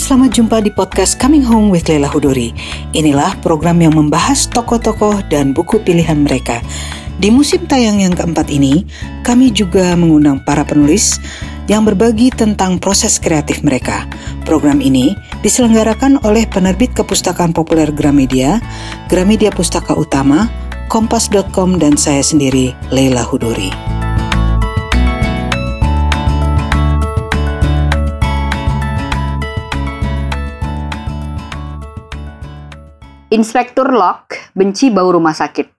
selamat jumpa di podcast Coming Home with Leila Hudori. Inilah program yang membahas tokoh-tokoh dan buku pilihan mereka. Di musim tayang yang keempat ini, kami juga mengundang para penulis yang berbagi tentang proses kreatif mereka. Program ini diselenggarakan oleh penerbit kepustakaan populer Gramedia, Gramedia Pustaka Utama, Kompas.com dan saya sendiri, Leila Hudori. Inspektur Locke benci bau rumah sakit.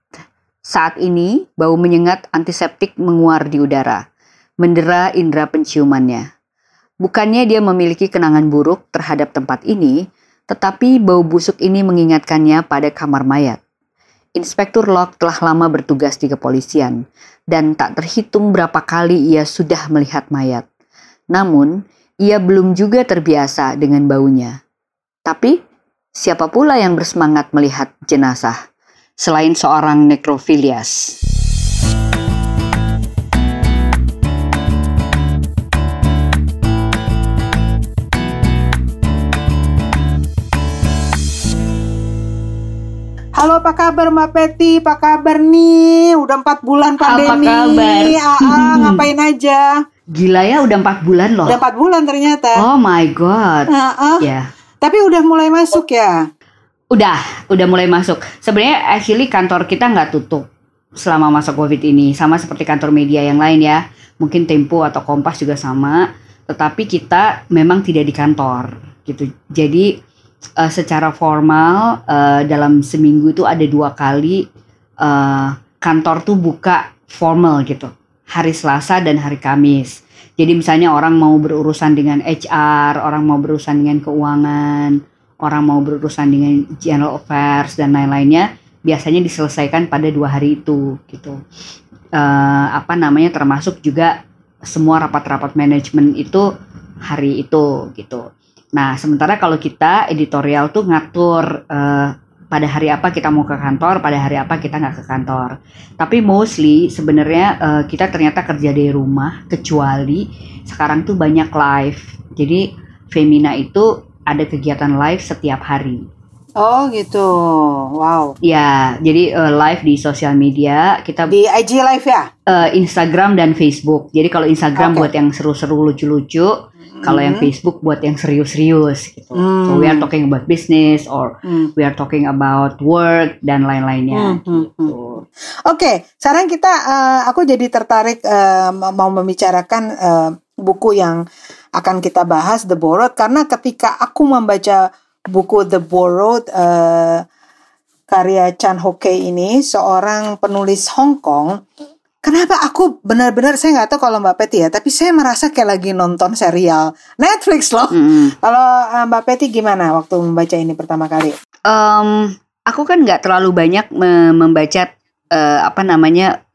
Saat ini, bau menyengat antiseptik menguar di udara, mendera indera penciumannya. Bukannya dia memiliki kenangan buruk terhadap tempat ini, tetapi bau busuk ini mengingatkannya pada kamar mayat. Inspektur Locke telah lama bertugas di kepolisian, dan tak terhitung berapa kali ia sudah melihat mayat. Namun, ia belum juga terbiasa dengan baunya. Tapi, Siapa pula yang bersemangat melihat jenazah selain seorang nekrofilias? Halo, apa kabar Mbak Peti? Apa kabar nih? Udah empat bulan pandemi. Apa kabar? Aa, ngapain aja? Gila ya, udah empat bulan loh. Udah empat bulan ternyata. Oh my god. Aa, Ya. Tapi udah mulai masuk ya? Udah, udah mulai masuk. Sebenarnya actually kantor kita nggak tutup selama masa Covid ini, sama seperti kantor media yang lain ya. Mungkin Tempo atau Kompas juga sama, tetapi kita memang tidak di kantor gitu. Jadi eh, secara formal eh, dalam seminggu itu ada dua kali eh, kantor tuh buka formal gitu. Hari Selasa dan hari Kamis. Jadi misalnya orang mau berurusan dengan HR, orang mau berurusan dengan keuangan, orang mau berurusan dengan general affairs dan lain-lainnya, biasanya diselesaikan pada dua hari itu gitu. Eh, apa namanya termasuk juga semua rapat-rapat manajemen itu hari itu gitu. Nah sementara kalau kita editorial tuh ngatur eh, pada hari apa kita mau ke kantor, pada hari apa kita nggak ke kantor. Tapi mostly sebenarnya eh, kita ternyata kerja dari rumah, kecuali sekarang tuh banyak live. Jadi Femina itu ada kegiatan live setiap hari. Oh gitu. Wow. Ya, jadi eh, live di sosial media kita Di IG live ya? eh, Instagram dan Facebook. Jadi kalau Instagram Oke. buat yang seru-seru lucu-lucu, kalau yang Hmm. Facebook buat yang serius-serius gitu. So Hmm. we are talking about business or Hmm. we are talking about work dan lain-lainnya. Hmm, hmm, hmm. gitu. Oke, sekarang kita eh, aku jadi tertarik eh, mau membicarakan eh, buku yang akan kita bahas The Borrowed karena ketika aku membaca buku The Borrowed eh, karya Chan Ho Kei ini seorang penulis Hong Kong Kenapa aku benar-benar saya nggak tahu kalau Mbak Peti ya, tapi saya merasa kayak lagi nonton serial Netflix loh. Mm-mm. Kalau eh, Mbak Peti gimana waktu membaca ini pertama kali? Em, aku kan nggak terlalu banyak me- membaca eh, apa namanya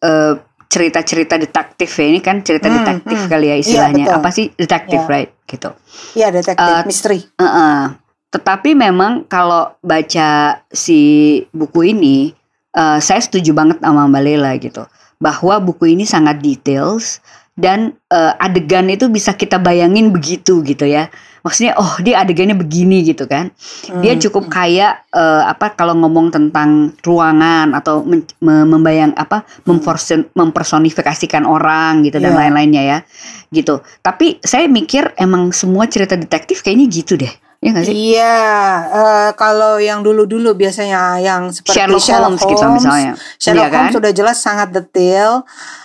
eh, cerita-cerita detektif ya ini kan cerita Hmm, detektif hmm. kali ya Iya, istilahnya betul. apa sih detektif Iya. right gitu. Iya detektif Eh, misteri. Heeh. Tetapi memang kalau baca si buku ini, eh, saya setuju banget sama Mbak Lela gitu, bahwa buku ini sangat details dan eh, adegan itu bisa kita bayangin begitu gitu ya. Maksudnya, oh dia adegannya begini gitu kan. Dia Hmm. cukup kaya eh, apa kalau ngomong tentang ruangan atau men- membayang apa memperson- mempersonifikasikan orang gitu dan Iya. lain-lainnya ya. Gitu. Tapi saya mikir emang semua cerita detektif kayaknya gitu deh. Ya nggak sih? Iya, eh, kalau yang dulu-dulu biasanya yang seperti Sherlock, Sherlock, Holmes, gitu misalnya. Sherlock Iya kan? Holmes sudah jelas sangat detail.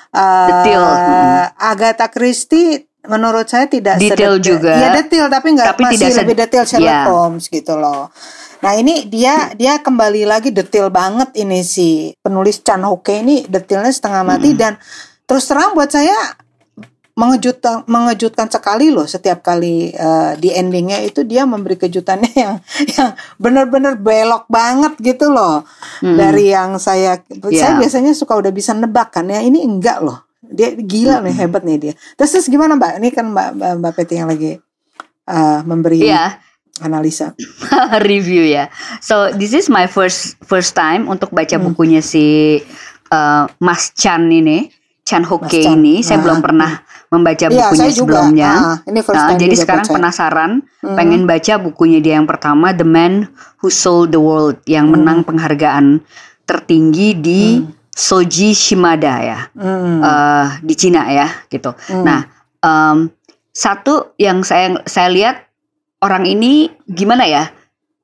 Eh, Detail, hmm. Agatha Christie menurut saya tidak Detail sedetail- juga. Iya detail, tapi nggak Tapi masih tidak lebih detail Sherlock Iya. Holmes gitu loh. Nah ini dia dia kembali lagi detail banget ini si penulis Chan Ho Kei ini detailnya setengah mati dan terus terang buat saya mengejutkan mengejutkan sekali loh setiap kali eh, di endingnya itu dia memberi kejutannya yang yang benar-benar belok banget gitu loh Mm. dari yang saya saya Iya. biasanya suka udah bisa nebak kan ya ini enggak loh dia gila nih hebat nih dia terus, terus gimana mbak ini kan mbak mbak, mbak Peti yang lagi eh, memberi Iya, analisa review ya. So this is my first first time untuk baca Hmm. bukunya si uh, Mas Chan ini, Chan Ho Mas Kei Chan. ini saya Ah. belum pernah membaca Iya, bukunya saya juga. sebelumnya. Ah, ini first Nah, jadi sekarang baca. penasaran, Hmm. pengen baca bukunya dia yang pertama The Man Who Sold the World yang Hmm. menang penghargaan tertinggi di Soji Shimada ya, Hmm. eh, di Cina ya gitu. Hmm. Nah, em, satu yang saya saya lihat orang ini gimana ya?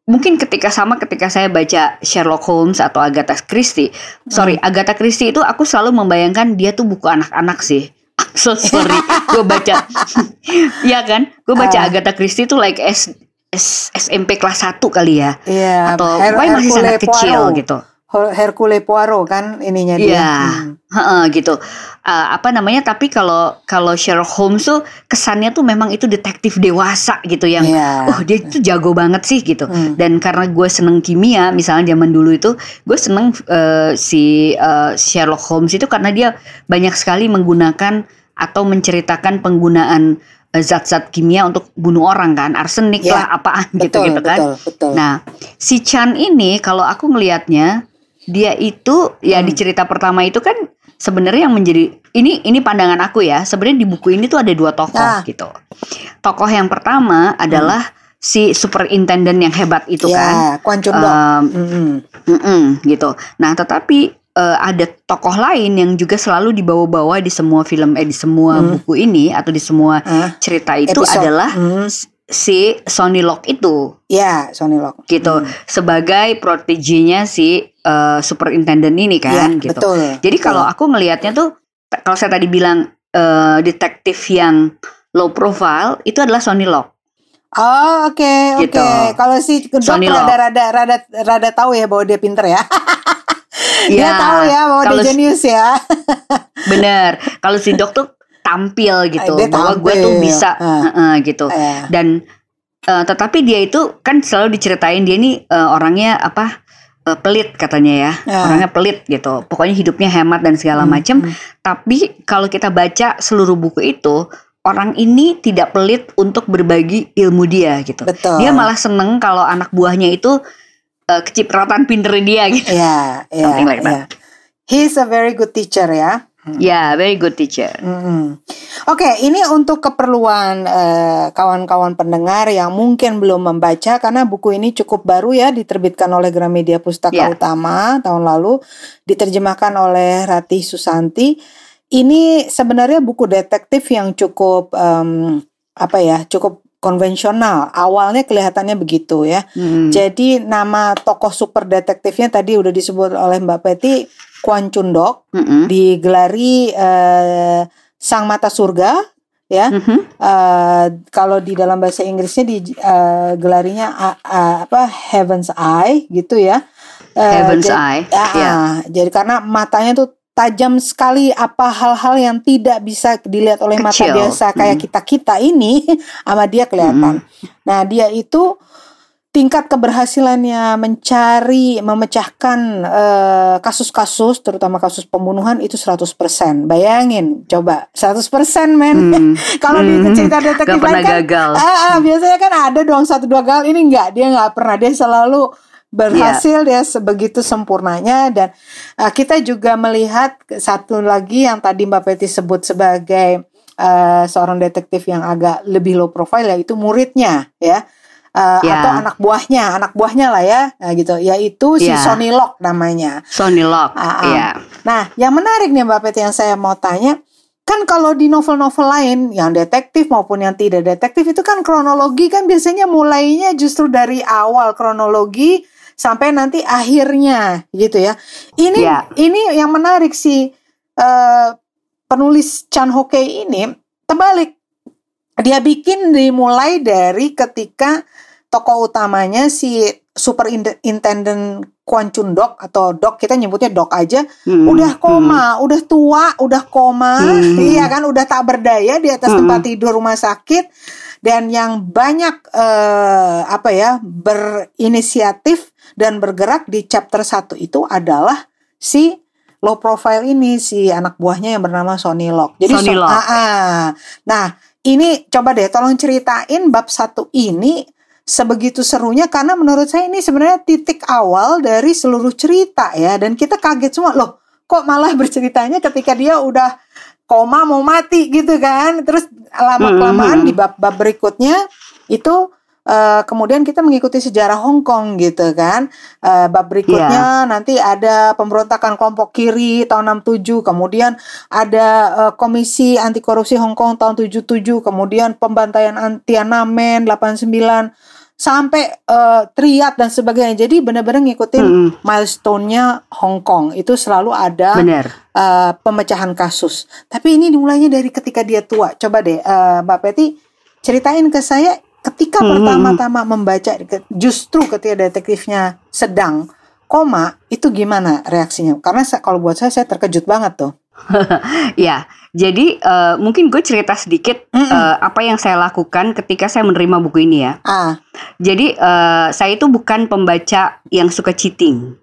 Mungkin ketika sama ketika saya baca Sherlock Holmes atau Agatha Christie. Sorry, Agatha Christie itu aku selalu membayangkan dia tuh buku anak-anak sih. I'm so sorry, gue baca, Iya kan? Gue baca Ah. Agatha Christie itu like S, S SMP kelas 1 kali ya, Iya, atau Her- masih sangat kecil Poirot. gitu. Her- Hercule Poirot kan ininya dia. Iya, Hmm. gitu. Uh, apa namanya? Tapi kalau kalau Sherlock Holmes tuh kesannya tuh memang itu detektif dewasa gitu yang, Iya. oh dia itu jago banget sih gitu. Hmm. Dan karena gue seneng kimia, misalnya zaman dulu itu gue seneng uh, si uh, Sherlock Holmes itu karena dia banyak sekali menggunakan atau menceritakan penggunaan zat-zat kimia untuk bunuh orang kan, arsenik Iya. lah apaan betul, gitu-gitu kan. betul, betul. Nah, si Chan ini kalau aku ngelihatnya dia itu ya Hmm. di cerita pertama itu kan sebenarnya yang menjadi ini ini pandangan aku ya. Sebenarnya di buku ini tuh ada dua tokoh Ah. gitu. Tokoh yang pertama adalah si superintendent yang hebat itu ya, kan. Kwan Chun Dok. Um, Mm-mm. mm-mm, gitu. Nah, tetapi eh, ada tokoh lain yang juga selalu dibawa-bawa di semua film eh di semua Hmm. buku ini atau di semua Ah, cerita itu episode. adalah Hmm. Si Sonny Lock itu Ya, Sony Lock. gitu Hmm. sebagai proteginya si uh, superintendent ini kan Ya, gitu. betul. Jadi kalau aku ngelihatnya tuh kalau saya tadi bilang uh, detektif yang low profile itu adalah Sonny Lock. Oh, oke, oke. Gitu. Kalau si Dok Sony Lock. rada rada rada rada tahu ya bahwa dia pinter ya. dia Ya, tahu ya bahwa kalau dia jenius ya. Bener. Kalau si Dok tuh tampil gitu Dia bahwa gue tuh bisa Ah. uh-uh, gitu. Eh, Dan uh, tetapi dia itu kan selalu diceritain dia ini uh, orangnya apa? uh, pelit katanya ya. Ah. Orangnya pelit gitu. Pokoknya hidupnya hemat dan segala hmm, macam. hmm. Tapi kalau kita baca seluruh buku itu, orang ini tidak pelit untuk berbagi ilmu dia gitu. Betul. Dia malah seneng kalau anak buahnya itu uh, kecipratan pinter dia gitu. Ya, ya, Something like that. He's a very good teacher ya. Ya, very good teacher. Mm-mm. Oke, ini untuk keperluan eh, kawan-kawan pendengar yang mungkin belum membaca karena buku ini cukup baru ya diterbitkan oleh Gramedia Pustaka Ya. Utama tahun lalu, diterjemahkan oleh Ratih Susanti. Ini sebenarnya buku detektif yang cukup em, apa ya, cukup konvensional. Awalnya kelihatannya begitu ya. Hmm. Jadi nama tokoh super detektifnya tadi udah disebut oleh Mbak Peti Kwan Chun Dok Mm-mm. digelari eh, Sang Mata Surga ya. Mhm. Eh, kalau di dalam bahasa Inggrisnya digelarinya apa Heaven's Eye gitu ya. Eh, Heaven's jadi- Eye. Ah, Ya. ah. jadi karena matanya tuh tajam sekali apa hal-hal yang tidak bisa dilihat oleh mata Kecil. biasa kayak Mm. kita-kita ini sama dia kelihatan. Nah, dia itu tingkat keberhasilannya mencari memecahkan eh, kasus-kasus terutama kasus pembunuhan itu 100%. Bayangin coba 100% men. Hmm. Kalau di Hmm. cerita detektif Gak pernah lain kan gagal. Ah, ah, biasanya kan ada dong satu dua gagal ini enggak dia nggak pernah dia selalu berhasil dia sebegitu sempurnanya dan uh, kita juga melihat satu lagi yang tadi Mbak Peti sebut sebagai uh, seorang detektif yang agak lebih low profile yaitu muridnya ya Uh, Ya. atau anak buahnya anak buahnya lah ya nah, gitu yaitu si Ya. Sonny Lock namanya Sonny Lock. Ah, ah. Ya. Nah, yang menarik nih Mbak Peti yang saya mau tanya, kan kalau di novel-novel lain yang detektif maupun yang tidak detektif itu kan kronologi kan biasanya mulainya justru dari awal kronologi sampai nanti akhirnya gitu ya. Ini Ya. ini yang menarik si eh, penulis Chan Ho Kei ini terbalik. Dia bikin dimulai dari ketika tokoh utamanya si superintendent Kwan Chun Dok atau Dok kita nyebutnya Dok aja Hmm. udah koma, udah tua, udah koma, Hmm. iya kan, udah tak berdaya di atas Hmm. tempat tidur rumah sakit dan yang banyak eh, apa ya berinisiatif dan bergerak di chapter 1 itu adalah si low profile ini si anak buahnya yang bernama Sonny Lock. Jadi Sonny so-. Ah, ah. Nah, ini coba deh tolong ceritain bab satu ini sebegitu serunya karena menurut saya ini sebenarnya titik awal dari seluruh cerita ya dan kita kaget semua loh kok malah berceritanya ketika dia udah koma mau mati gitu kan terus lama kelamaan di bab-bab berikutnya itu Uh, kemudian kita mengikuti sejarah Hong Kong gitu kan. Uh, bab berikutnya yeah. nanti ada pemberontakan kelompok kiri tahun 67, kemudian ada uh, Komisi Anti Korupsi Hong Kong tahun 77, kemudian pembantaian Tiananmen 89 sampai uh, triat dan sebagainya. Jadi benar-benar ngikutin mm. milestone-nya Hong Kong. Itu selalu ada Uh, pemecahan kasus. Tapi ini dimulainya dari ketika dia tua. Coba deh uh, Mbak Peti ceritain ke saya ketika hmm. pertama-tama membaca justru ketika detektifnya sedang koma itu gimana reaksinya karena kalau buat saya saya terkejut banget tuh ya jadi uh, mungkin gue cerita sedikit mm -mm. Uh, apa yang saya lakukan ketika saya menerima buku ini ya ah. jadi uh, saya itu bukan pembaca yang suka cheating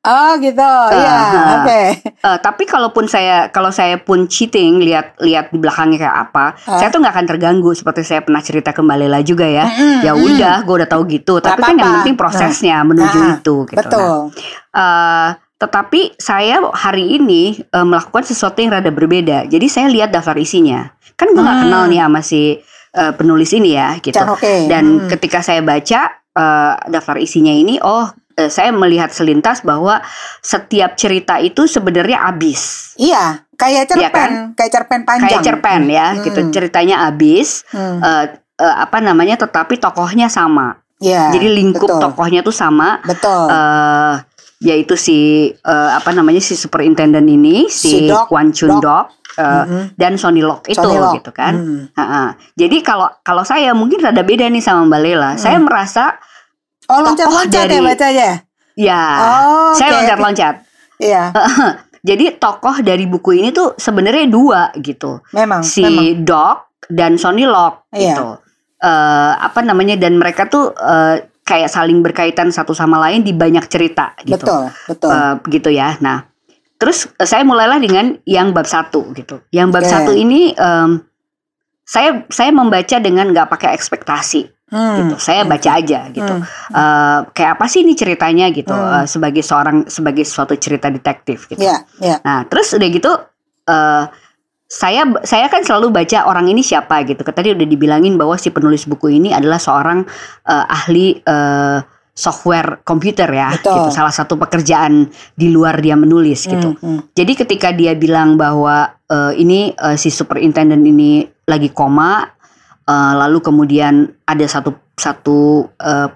Oh gitu, uh, iya, uh, oke. Okay. Uh, tapi kalaupun saya kalau saya pun cheating, lihat lihat di belakangnya kayak apa, uh. saya tuh nggak akan terganggu seperti saya pernah cerita ke Mbak Lela juga ya. Mm, ya udah, gue udah tahu gitu. Tapi kan yang penting prosesnya nah. menuju nah, itu. Gitu. Betul. Nah, uh, tetapi saya hari ini uh, melakukan sesuatu yang rada berbeda. Jadi saya lihat daftar isinya. Kan gue nggak hmm. kenal nih sama si uh, penulis ini ya, gitu. Okay. Dan hmm. ketika saya baca uh, daftar isinya ini, oh Eh, saya melihat selintas bahwa setiap cerita itu sebenarnya habis. Iya, kayak cerpen, ya kan? kayak cerpen panjang. Kayak cerpen ya, hmm. gitu ceritanya habis. Hmm. Uh, uh, apa namanya? Tetapi tokohnya sama. Iya. Jadi lingkup betul. tokohnya tuh sama. Betul. Uh, yaitu si uh, apa namanya si superintendent ini si, si Doc, Kwan Chun Doc. Doc. Uh, mm-hmm. dan Sony Lock itu Sony Lock. gitu kan. Mm. Jadi kalau kalau saya mungkin rada beda nih sama Mbak Lela. Mm. Saya merasa Oh loncat-loncat ya bacanya? Ya, oh, saya loncat-loncat. Iya. Jadi tokoh dari buku ini tuh sebenarnya dua gitu. Memang. Si memang. Doc dan Sonny Lock iya. gitu. Uh, apa namanya dan mereka tuh uh, kayak saling berkaitan satu sama lain di banyak cerita gitu. Betul, betul. Uh, gitu ya. Nah, terus saya mulailah dengan yang bab satu gitu. Yang bab okay. satu ini um, saya saya membaca dengan nggak pakai ekspektasi hmm. gitu. Saya baca aja gitu. Hmm. Uh, kayak apa sih ini ceritanya gitu hmm. uh, sebagai seorang sebagai suatu cerita detektif gitu. Yeah, yeah. Nah terus udah gitu. Uh, saya saya kan selalu baca orang ini siapa gitu. Tadi udah dibilangin bahwa si penulis buku ini adalah seorang uh, ahli uh, software komputer ya Betul. gitu. Salah satu pekerjaan di luar dia menulis gitu. Hmm, hmm. Jadi ketika dia bilang bahwa uh, ini uh, si superintendent ini lagi koma Uh, lalu kemudian ada satu satu uh,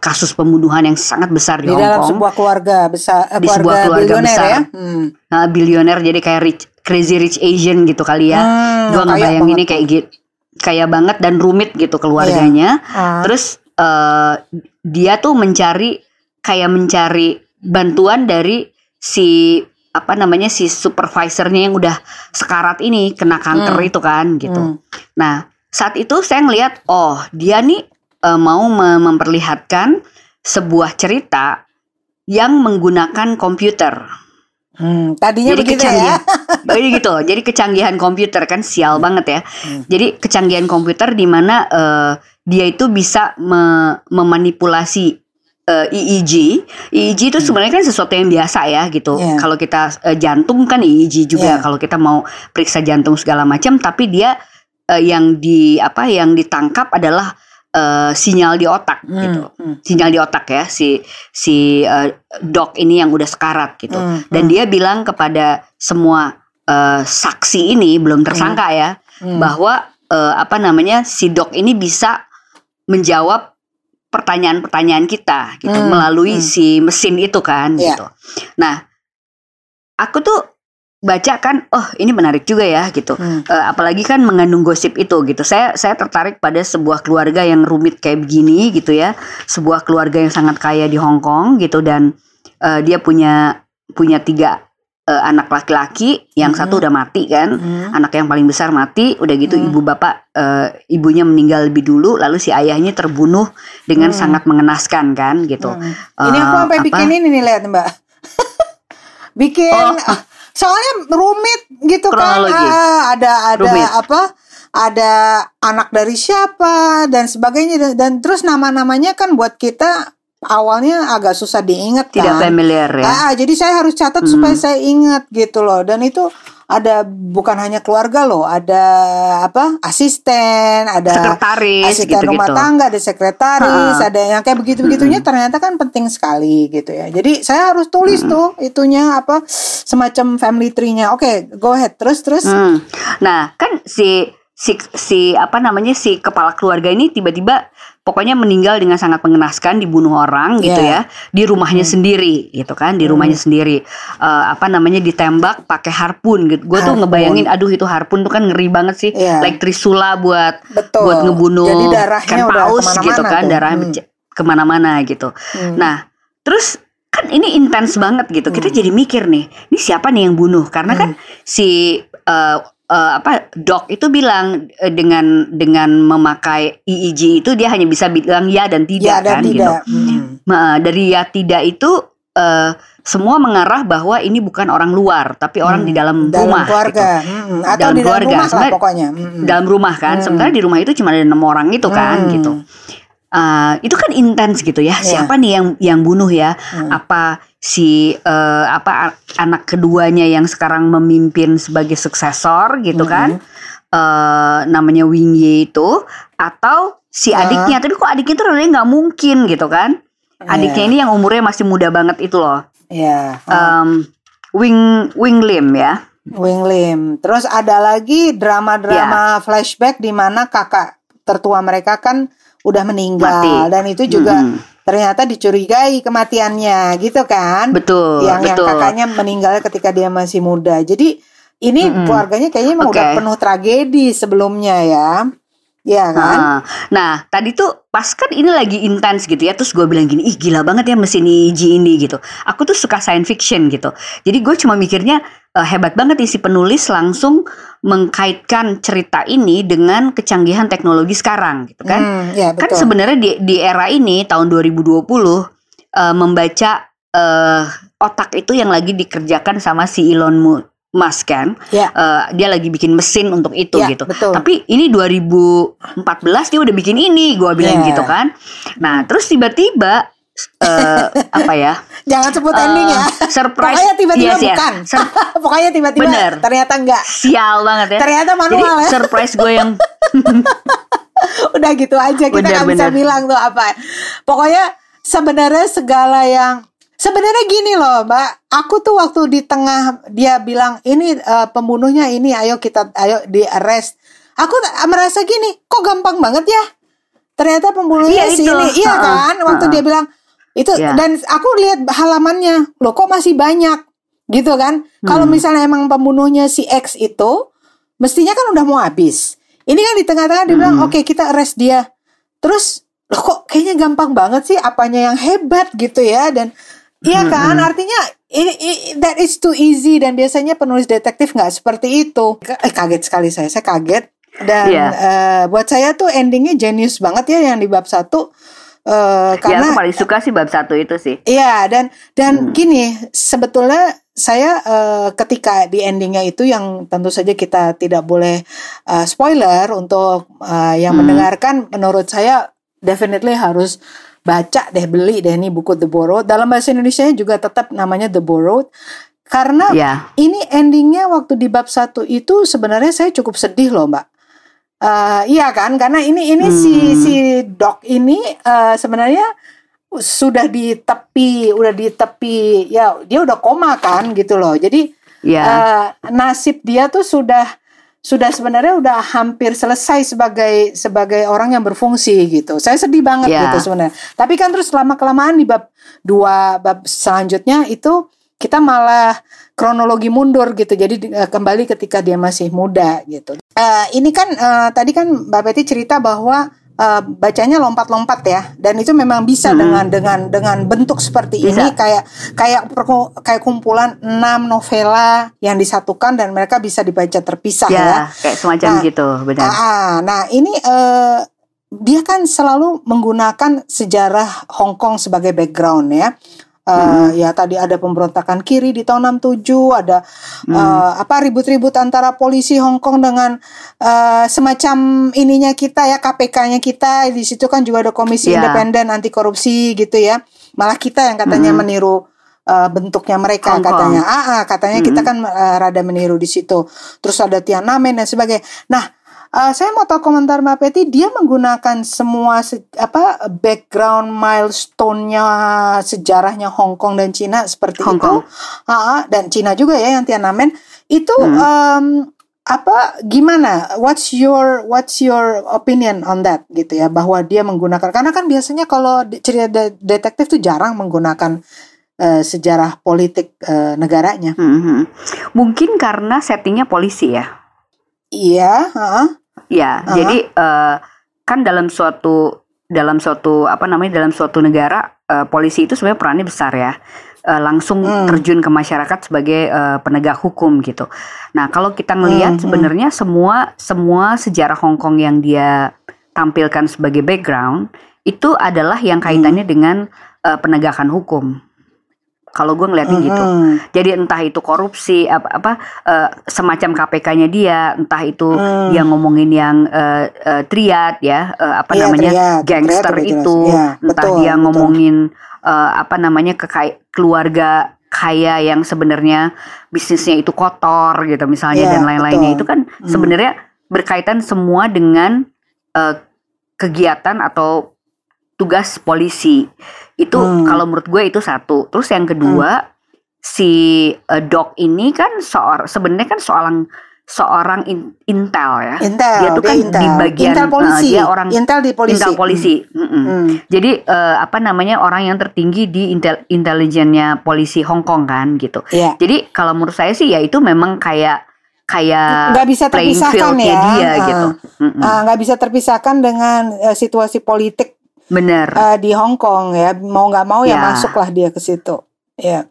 kasus pembunuhan yang sangat besar di, di Hong dalam sebuah keluarga besar di keluarga sebuah keluarga besar ya? hmm. nah, bilioner jadi kayak rich, crazy rich Asian gitu kali ya hmm, gue nggak bayangin ini kayak gitu kayak banget dan rumit gitu keluarganya yeah. uh. terus uh, dia tuh mencari kayak mencari bantuan dari si apa namanya si supervisornya yang udah sekarat ini kena kanker hmm. itu kan gitu. Hmm. Nah, saat itu saya ngelihat oh dia nih e, mau memperlihatkan sebuah cerita yang menggunakan komputer. Hmm, tadinya jadi begitu ya. jadi gitu. Jadi kecanggihan komputer kan sial banget ya. Hmm. Jadi kecanggihan komputer di mana uh, dia itu bisa me memanipulasi uh, EEG. EEG itu hmm. sebenarnya kan sesuatu yang biasa ya gitu. Yeah. Kalau kita uh, jantung kan EEG juga. Yeah. Kalau kita mau periksa jantung segala macam, tapi dia uh, yang di apa yang ditangkap adalah uh, sinyal di otak hmm, gitu. Hmm. Sinyal di otak ya si si uh, dok ini yang udah sekarat gitu. Hmm, Dan hmm. dia bilang kepada semua uh, saksi ini belum tersangka hmm. ya hmm. bahwa uh, apa namanya si dok ini bisa menjawab pertanyaan-pertanyaan kita gitu hmm, melalui hmm. si mesin itu kan yeah. gitu. Nah, aku tuh baca kan oh ini menarik juga ya gitu hmm. uh, apalagi kan mengandung gosip itu gitu saya saya tertarik pada sebuah keluarga yang rumit kayak begini gitu ya sebuah keluarga yang sangat kaya di Hong Kong gitu dan uh, dia punya punya tiga uh, anak laki-laki yang hmm. satu udah mati kan hmm. anak yang paling besar mati udah gitu hmm. ibu bapak uh, ibunya meninggal lebih dulu lalu si ayahnya terbunuh dengan hmm. sangat mengenaskan kan gitu hmm. ini aku sampai bikin ini nih lihat mbak bikin oh soalnya rumit gitu kan ah, ada ada rumit. apa ada anak dari siapa dan sebagainya dan terus nama-namanya kan buat kita awalnya agak susah diingat kan. Tidak familiar ya. Ah, jadi saya harus catat supaya saya ingat gitu loh. Dan itu ada bukan hanya keluarga loh, ada apa asisten, ada Sekretaris, asisten rumah gitu-gitu. tangga, ada sekretaris, Ha-ha. ada yang kayak begitu begitunya ternyata kan penting sekali gitu ya. Jadi saya harus tulis tuh itunya apa semacam family tree-nya. Oke, go ahead terus terus. Hmm. Nah, kan si si si apa namanya si kepala keluarga ini tiba-tiba pokoknya meninggal dengan sangat mengenaskan dibunuh orang gitu Yeah. ya di rumahnya sendiri gitu kan di rumahnya sendiri Eh, apa namanya ditembak pakai harpun gitu gue tuh ngebayangin aduh itu harpun tuh kan ngeri banget sih Iya. like trisula buat Betul. buat ngebunuh Jadi darahnya kan udah paus ke mana-mana gitu kan tuh. darahnya Hmm. ke mana-mana gitu Hmm. nah terus kan ini intens banget gitu kita jadi mikir nih ini siapa nih yang bunuh karena kan si eh, eh, apa dok itu bilang eh, dengan dengan memakai EEG itu dia hanya bisa bilang ya dan tidak ya dan kan gitu tidak. Hmm. Nah, dari ya tidak itu eh, semua mengarah bahwa ini bukan orang luar tapi orang Hmm. di dalam, dalam rumah keluarga gitu. Mm-mm. atau Dalam di dalam keluarga. rumah lah pokoknya Mm-mm. dalam rumah kan Hmm. sementara di rumah itu cuma ada enam orang itu kan Hmm. gitu Eh, itu kan intens gitu ya Iya. siapa nih yang yang bunuh ya Hmm. apa si eh, apa anak keduanya yang sekarang memimpin sebagai suksesor gitu Hmm. kan eh namanya Wing Ye itu atau si Ah. adiknya tapi kok adiknya tuh rasanya nggak mungkin gitu kan adiknya Iya. ini yang umurnya masih muda banget itu loh ya Em, Wing Wing Lim ya Wing Lim terus ada lagi drama-drama Iya. flashback di mana kakak tertua mereka kan udah meninggal Mati. dan itu juga Mm-mm. ternyata dicurigai kematiannya gitu kan betul yang yang betul kakaknya meninggal ketika dia masih muda jadi ini Mm-mm. keluarganya kayaknya emang Oke. udah penuh tragedi sebelumnya ya ya kan Nah, nah, tadi tuh pas kan ini lagi intens gitu ya, terus gue bilang gini, ih gila banget ya mesin EEG ini gitu. Aku tuh suka science fiction gitu. Jadi gue cuma mikirnya eh, hebat banget nih si penulis langsung mengkaitkan cerita ini dengan kecanggihan teknologi sekarang gitu kan. Hmm, ya Kan betul sebenarnya di, di era ini tahun 2020 eh, membaca eh, otak itu yang lagi dikerjakan sama si Elon Mu- Musk kan. Ya. Eh, dia lagi bikin mesin untuk itu Ya, gitu. betul. Tapi ini 2014 dia udah bikin ini, gua bilang Yeah. gitu kan. Nah, terus tiba-tiba eh apa ya? jangan sebut eh, ending ya surprise. pokoknya tiba-tiba Yes, bukan Sur- pokoknya tiba-tiba Bener. ternyata enggak sial banget ya. ternyata Jadi manual ya surprise gue yang udah gitu aja kita Bener, nggak bisa bener. bilang tuh apa pokoknya sebenarnya segala yang sebenarnya gini loh mbak. Aku tuh waktu di tengah dia bilang ini eh, pembunuhnya ini ayo kita ayo di arrest. Aku merasa gini kok gampang banget ya? Ternyata pembunuhnya Iya, si ini iya kan? Waktu dia bilang itu Iya. dan aku lihat halamannya loh kok masih banyak? Gitu kan? Kalau Hmm. misalnya emang pembunuhnya si X itu mestinya kan udah mau habis. Ini kan di tengah-tengah dia bilang Hmm. oke kita arrest dia. Terus loh kok kayaknya gampang banget sih apanya yang hebat gitu ya. Dan iya Hmm, kan artinya ini, i- that is too easy dan biasanya penulis detektif nggak seperti itu eh, kaget sekali saya saya kaget dan Iya. eh, buat saya tuh endingnya genius banget ya yang di bab satu ya karena aku paling suka sih bab satu itu sih. Iya dan dan Hmm. gini sebetulnya saya eh, ketika di endingnya itu yang tentu saja kita tidak boleh eh, spoiler untuk eh, yang Hmm. mendengarkan menurut saya definitely harus baca deh beli deh ini buku The Borrowed dalam bahasa Indonesia juga tetap namanya The Borrowed karena Ya. ini endingnya waktu di bab satu itu sebenarnya saya cukup sedih loh mbak. Eh, iya kan karena ini ini si Hmm. si dok ini eh, sebenarnya sudah di tepi udah di tepi ya dia udah koma kan gitu loh jadi Ya. eh, nasib dia tuh sudah sudah sebenarnya udah hampir selesai sebagai sebagai orang yang berfungsi gitu. Saya sedih banget Ya. gitu sebenarnya. Tapi kan terus lama kelamaan di bab dua bab selanjutnya itu kita malah kronologi mundur gitu. Jadi eh, kembali ketika dia masih muda gitu. Eh, ini kan eh, tadi kan Mbak Betty cerita bahwa eh, bacanya lompat-lompat ya dan itu memang bisa Mm-mm. dengan dengan dengan bentuk seperti Bisa. ini kayak kayak perku- kayak kumpulan enam novela yang disatukan dan mereka bisa dibaca terpisah ya. ya, kayak semacam Nah, gitu, benar. Ah, ah. nah ini eh, dia kan selalu menggunakan sejarah Hong Kong sebagai background ya. Eh, Hmm. Ya tadi ada pemberontakan kiri di tahun 67, ada Hmm. eh, apa ribut-ribut antara polisi Hong Kong dengan eh, semacam ininya kita ya KPK-nya kita di situ kan juga ada komisi Ya. independen anti korupsi gitu ya. malah kita yang katanya Mm-mm. meniru uh, bentuknya mereka Hong katanya. Ah, ah, katanya kita Mm-mm. kan uh, rada meniru di situ. Terus ada Tiananmen dan sebagainya. Nah, uh, saya mau tahu komentar Mbak Peti. Dia menggunakan semua se- apa background milestone-nya sejarahnya Hong Kong dan Cina seperti Hong itu. Kong. Ah, dan Cina juga ya yang Tiananmen itu Hmm. um, apa gimana what's your what's your opinion on that gitu ya bahwa dia menggunakan karena kan biasanya kalau cerita de- detektif tuh jarang menggunakan eh, sejarah politik eh, negaranya Mhm. Mungkin karena settingnya polisi ya. iya heeh. Ya, Ah. jadi eh, kan dalam suatu dalam suatu apa namanya dalam suatu negara eh, polisi itu sebenarnya perannya besar ya. Eh, langsung Hmm. terjun ke masyarakat sebagai eh, penegak hukum gitu. Nah, kalau kita ngelihat Hmm, hmm. sebenarnya semua semua sejarah Hong Kong yang dia tampilkan sebagai background itu adalah yang Hmm. kaitannya dengan eh, penegakan hukum. Kalau gue ngeliatnya gitu. Mhm. Jadi entah itu korupsi apa apa eh, semacam KPK-nya dia, entah itu Hmm. dia ngomongin yang eh, eh, triad ya, eh, apa Iya, namanya triad. gangster Triad jelas. itu, Iya, entah betul, dia betul. ngomongin eh, apa namanya kekai- keluarga kaya yang sebenarnya bisnisnya itu kotor gitu misalnya Iya, dan lain-lainnya betul. itu kan Hmm. sebenarnya berkaitan semua dengan eh, kegiatan atau tugas polisi itu Hmm. kalau menurut gue itu satu terus yang kedua si eh, Doc ini kan seorang sebenarnya kan seorang seorang in- intel ya Intel Dia tuh kan intel. di bagian, intel polisi eh, dia orang- intel di polisi intel polisi Mm-mm. Hmm. jadi eh, apa namanya orang yang tertinggi di intel intelijennya polisi Hong Kong kan gitu Iya. jadi kalau menurut saya sih ya itu memang kayak kayak nggak bisa terpisahkan ya dia Ah. gitu. Ah, nggak bisa terpisahkan dengan eh, situasi politik bener eh, di Hong Kong ya mau nggak mau ya Ya. masuklah dia ke situ ya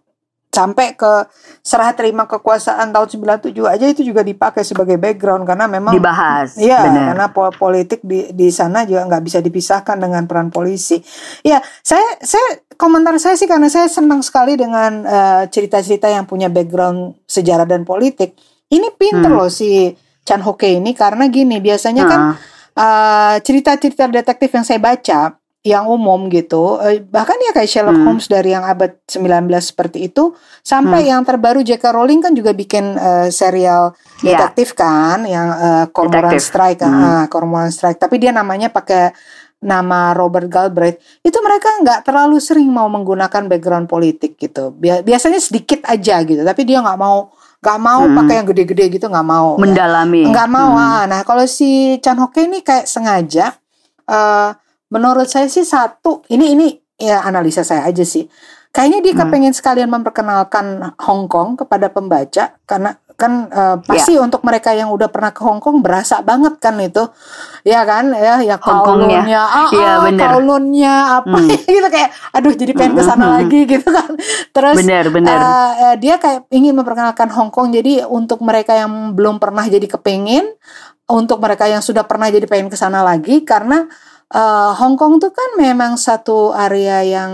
sampai ke serah terima kekuasaan tahun 97 aja itu juga dipakai sebagai background karena memang dibahas Iya, bener karena po- politik di di sana juga nggak bisa dipisahkan dengan peran polisi. Ya, saya saya komentar saya sih karena saya senang sekali dengan eh, cerita-cerita yang punya background sejarah dan politik. Ini pinter Hmm. loh si Chan Ho Kei ini karena gini biasanya kan Ah, eh, cerita-cerita detektif yang saya baca yang umum gitu eh, bahkan ya kayak Sherlock Hmm. Holmes dari yang abad 19 seperti itu sampai yang terbaru J.K. Rowling kan juga bikin eh, serial Iya. detektif kan yang eh, Cormoran Detektif. Strike Hmm. ah, Cormoran Strike tapi dia namanya pakai nama Robert Galbraith itu mereka nggak terlalu sering mau menggunakan background politik gitu Bia- biasanya sedikit aja gitu tapi dia nggak mau nggak mau Hmm. pakai yang gede-gede gitu nggak mau mendalami nggak mau Hmm. ah. nah kalau si Chan Ho Kei ini kayak sengaja eh menurut saya sih satu ini ini ya analisa saya aja sih kayaknya dia Hmm. kepengen sekalian memperkenalkan Hong Kong kepada pembaca karena kan eh, pasti Ya. untuk mereka yang udah pernah ke Hong Kong berasa banget kan itu ya kan ya ya Hong Kongnya. kowloonnya ah, kowloonnya apa Hmm. gitu kayak aduh jadi pengen ke sana Hmm. lagi gitu kan terus bener bener eh, dia kayak ingin memperkenalkan Hong Kong jadi untuk mereka yang belum pernah jadi kepingin untuk mereka yang sudah pernah jadi pengen ke sana lagi karena eh, Hong Kong tuh kan memang satu area yang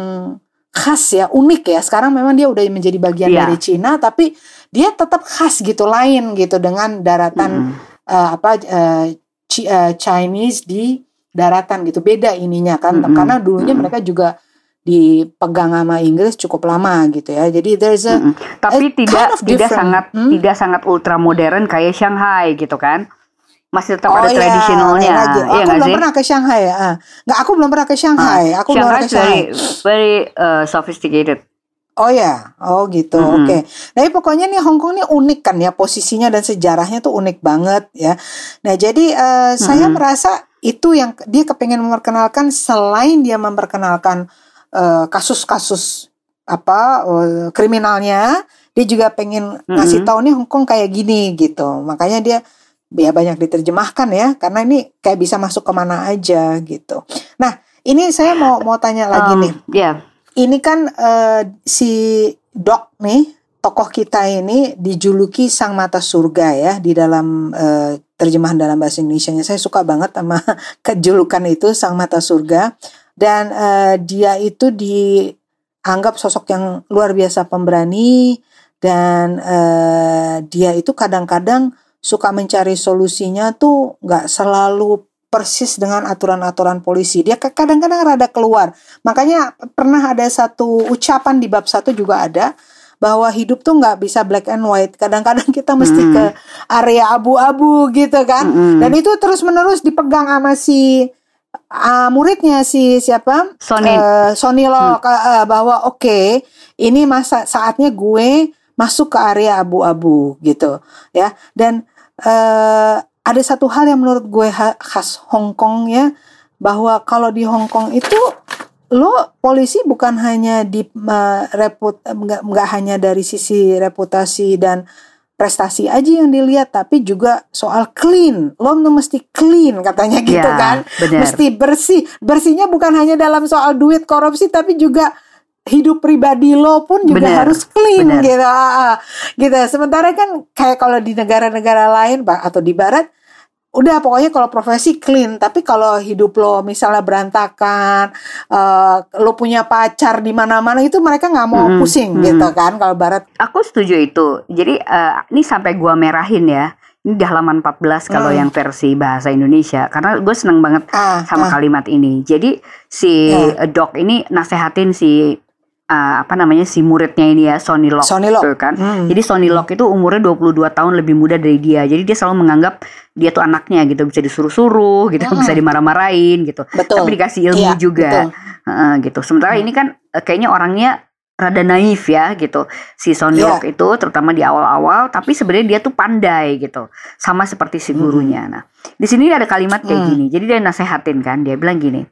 khas ya unik ya sekarang memang dia udah menjadi bagian Iya. dari Cina tapi dia tetap khas gitu lain gitu dengan daratan Mm. eh, apa eh, eh, Chinese di daratan gitu beda ininya kan Mm-mm. karena dulunya Mm-mm. mereka juga dipegang sama Inggris cukup lama gitu ya jadi there's a Mm-mm. tapi eh, tidak kind of tidak sangat Hmm? tidak sangat ultra modern kayak Shanghai gitu kan masih tetap Oh ada iya, tradisionalnya. Oh, iya aku nggak belum sih pernah ke Shanghai ya. Ah. Nggak, aku belum pernah ke Shanghai. aku belum pernah Shanghai ke Shanghai. very very uh, sophisticated Oh ya, oh gitu. Mm-mm. Oke. Tapi pokoknya nih Hong Kong ini unik kan ya posisinya dan sejarahnya tuh unik banget ya. Nah jadi eh, saya Mm-mm. merasa itu yang dia kepengen memperkenalkan selain dia memperkenalkan eh, kasus-kasus apa eh, kriminalnya, dia juga pengen ngasih Mm-mm. tahu nih Hong Kong kayak gini gitu. Makanya dia ya banyak diterjemahkan ya karena ini kayak bisa masuk ke mana aja gitu. Nah ini saya mau mau tanya lagi Um, nih. ya ini kan eh, si Doc nih tokoh kita ini dijuluki sang mata surga ya di dalam eh, terjemahan dalam bahasa Indonesia-nya. Saya suka banget sama kejulukan itu sang mata surga. Dan eh, dia itu dianggap sosok yang luar biasa pemberani dan eh, dia itu kadang-kadang suka mencari solusinya tuh nggak selalu persis dengan aturan-aturan polisi. Dia kadang-kadang rada keluar. Makanya pernah ada satu ucapan di bab satu juga ada bahwa hidup tuh nggak bisa black and white. Kadang-kadang kita mesti mm. ke area abu-abu gitu kan. Mm. Dan itu terus-menerus dipegang sama si uh, muridnya si siapa? Sony. Uh, Sony lo mm. uh, bahwa oke, okay, ini masa saatnya gue masuk ke area abu-abu gitu ya. Dan uh, ada satu hal yang menurut gue khas Hong Kong ya bahwa kalau di Hong Kong itu lo polisi bukan hanya di uh, reput nggak hanya dari sisi reputasi dan prestasi aja yang dilihat tapi juga soal clean lo mesti clean katanya gitu ya, kan bener. mesti bersih bersihnya bukan hanya dalam soal duit korupsi tapi juga hidup pribadi lo pun juga bener, harus clean bener. gitu gitu sementara kan kayak kalau di negara-negara lain atau di barat udah pokoknya kalau profesi clean tapi kalau hidup lo misalnya berantakan uh, lo punya pacar di mana-mana itu mereka nggak mau hmm, pusing hmm. gitu kan kalau barat aku setuju itu jadi uh, ini sampai gua merahin ya ini di halaman 14 kalau hmm. yang versi bahasa Indonesia karena gue seneng banget ah, sama ah. kalimat ini jadi si yeah. dok ini nasehatin si uh, apa namanya si muridnya ini ya Sonny Lock, Sonny Lock. kan. Hmm. Jadi Sonny Lock itu umurnya 22 tahun lebih muda dari dia. Jadi dia selalu menganggap dia tuh anaknya gitu bisa disuruh-suruh gitu, hmm. bisa dimarah-marahin gitu. Betul. Tapi dikasih ilmu iya, juga. Uh, gitu. Sementara hmm. ini kan uh, kayaknya orangnya rada naif ya gitu si Sonny yeah. Lock itu terutama di awal-awal tapi sebenarnya dia tuh pandai gitu sama seperti si gurunya. Hmm. Nah di sini ada kalimat kayak hmm. gini jadi dia nasehatin kan dia bilang gini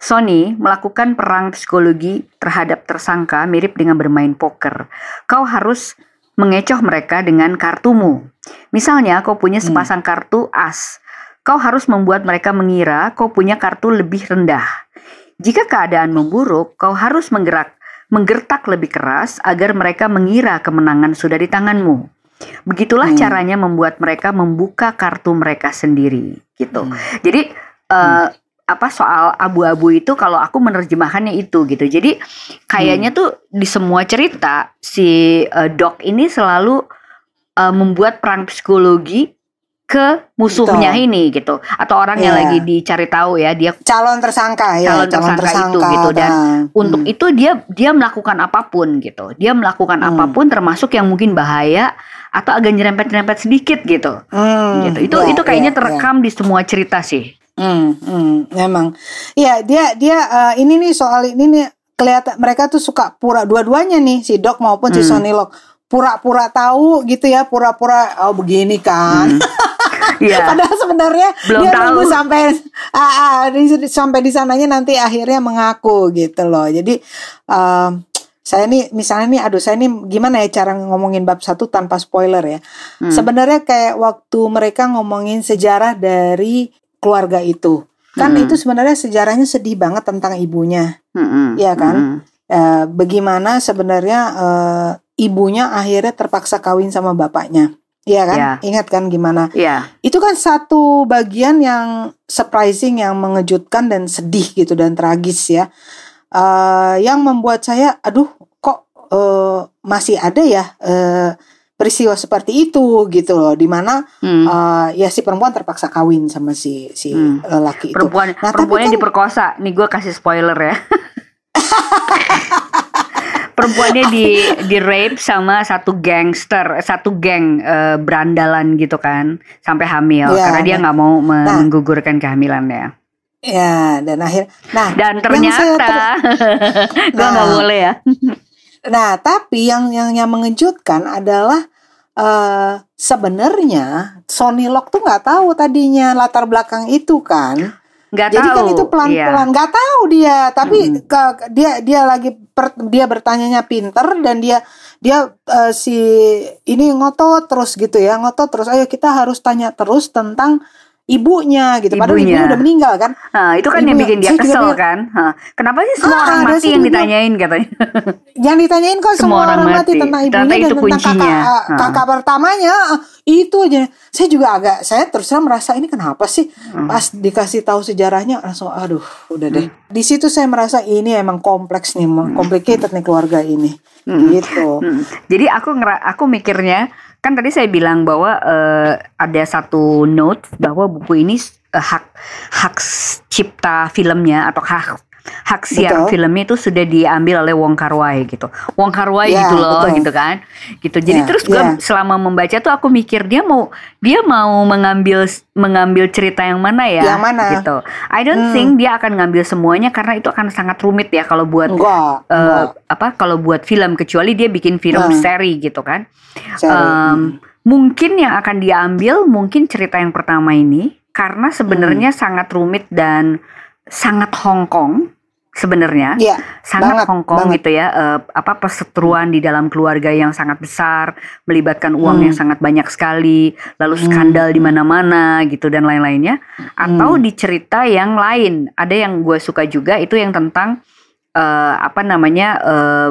Sony melakukan perang psikologi terhadap tersangka mirip dengan bermain poker. Kau harus mengecoh mereka dengan kartumu. Misalnya kau punya hmm. sepasang kartu as. Kau harus membuat mereka mengira kau punya kartu lebih rendah. Jika keadaan memburuk, kau harus menggerak menggertak lebih keras agar mereka mengira kemenangan sudah di tanganmu. Begitulah hmm. caranya membuat mereka membuka kartu mereka sendiri gitu. Hmm. Jadi uh, hmm apa soal abu-abu itu kalau aku menerjemahkannya itu gitu. Jadi kayaknya hmm. tuh di semua cerita si uh, Doc ini selalu uh, membuat perang psikologi ke musuhnya Betul. ini gitu atau orang yeah. yang iya. lagi dicari tahu ya dia calon tersangka ya calon, calon tersangka, tersangka itu gitu dan hmm. untuk itu dia dia melakukan apa pun gitu dia melakukan hmm. apa pun termasuk yang mungkin bahaya atau agak nyerempet-nyerempet sedikit gitu hmm. gitu itu yeah, itu kayaknya yeah, terekam yeah. di semua cerita sih Hmm, hmm, memang. Iya, dia dia uh, ini nih soal ini nih kelihatan mereka tuh suka pura dua-duanya nih si Doc maupun hmm. si Sonny Lock pura-pura tahu gitu ya, pura-pura oh begini kan. Hmm. Yeah. Padahal sebenarnya Belum dia tahu. nunggu sampai ah, ah, di, sampai di sananya nanti akhirnya mengaku gitu loh. Jadi um, saya nih misalnya nih aduh saya nih gimana ya cara ngomongin bab satu tanpa spoiler ya. Hmm. Sebenarnya kayak waktu mereka ngomongin sejarah dari keluarga itu. Kan hmm. itu sebenarnya sejarahnya sedih banget tentang ibunya. Hmm. Ya kan? Hmm. E, bagaimana sebenarnya e, ibunya akhirnya terpaksa kawin sama bapaknya. Iya kan? Yeah. Ingat kan gimana? Yeah. Itu kan satu bagian yang surprising, yang mengejutkan dan sedih gitu dan tragis ya. Uh, yang membuat saya, aduh, kok uh, masih ada ya uh, peristiwa seperti itu gitu loh di mana hmm. uh, ya si perempuan terpaksa kawin sama si si hmm. laki perempuan, itu. Nah, perempuannya kan, diperkosa. Nih gue kasih spoiler ya. perempuannya di di rape sama satu gangster, satu geng uh, berandalan gitu kan sampai hamil ya, karena dia nggak mau nah, menggugurkan kehamilannya. Ya, dan akhir nah dan ternyata ter... gue nggak nah, boleh ya. Nah, tapi yang yang yang mengejutkan adalah uh, sebenarnya Sony Lock tuh nggak tahu tadinya latar belakang itu kan. Gak Jadi tahu. kan itu pelan-pelan iya. nggak tahu dia, tapi hmm. ke, dia dia lagi per, dia bertanyanya pinter dan dia dia uh, si ini ngotot terus gitu ya ngotot terus ayo kita harus tanya terus tentang ibunya gitu. Padahal ibunya udah meninggal kan. Nah, itu kan ibunya, yang bikin dia kesel dia, kan. Nah, kenapa sih semua ah, orang mati yang ditanyain katanya? yang ditanyain kok semua, semua orang, orang mati. tentang ibunya Ternyata dan itu tentang kuncinya. kakak, nah. kakak pertamanya. Itu aja. Saya juga agak saya terus terang merasa ini kenapa sih hmm. pas dikasih tahu sejarahnya langsung aduh udah deh. Hmm. Di situ saya merasa ini emang kompleks nih, hmm. complicated nih keluarga ini. Hmm. Gitu. Hmm. Jadi aku aku mikirnya kan tadi saya bilang bahwa uh, ada satu note bahwa buku ini uh, hak hak cipta filmnya atau hak hak siar Betul. filmnya itu sudah diambil oleh Wong Kar Wai gitu. Wong Kar Wai Ya, gitu loh betul. gitu kan. Gitu. Jadi Ya, terus gue ya. selama membaca tuh aku mikir dia mau dia mau mengambil mengambil cerita yang mana ya Yang mana? gitu. I don't Hmm. think dia akan ngambil semuanya karena itu akan sangat rumit ya kalau buat Enggak, eh, enggak. apa kalau buat film kecuali dia bikin film Hmm. seri gitu kan. Em, mungkin yang akan diambil mungkin cerita yang pertama ini karena sebenarnya Hmm. sangat rumit dan sangat Hong Kong sebenarnya Iya, sangat banget, Hong Kong banget. gitu ya eh, apa perseteruan di dalam keluarga yang sangat besar melibatkan uang Hmm. yang sangat banyak sekali lalu Hmm. skandal di mana-mana gitu dan lain-lainnya atau Hmm. di cerita yang lain ada yang gue suka juga itu yang tentang eh, apa namanya eh,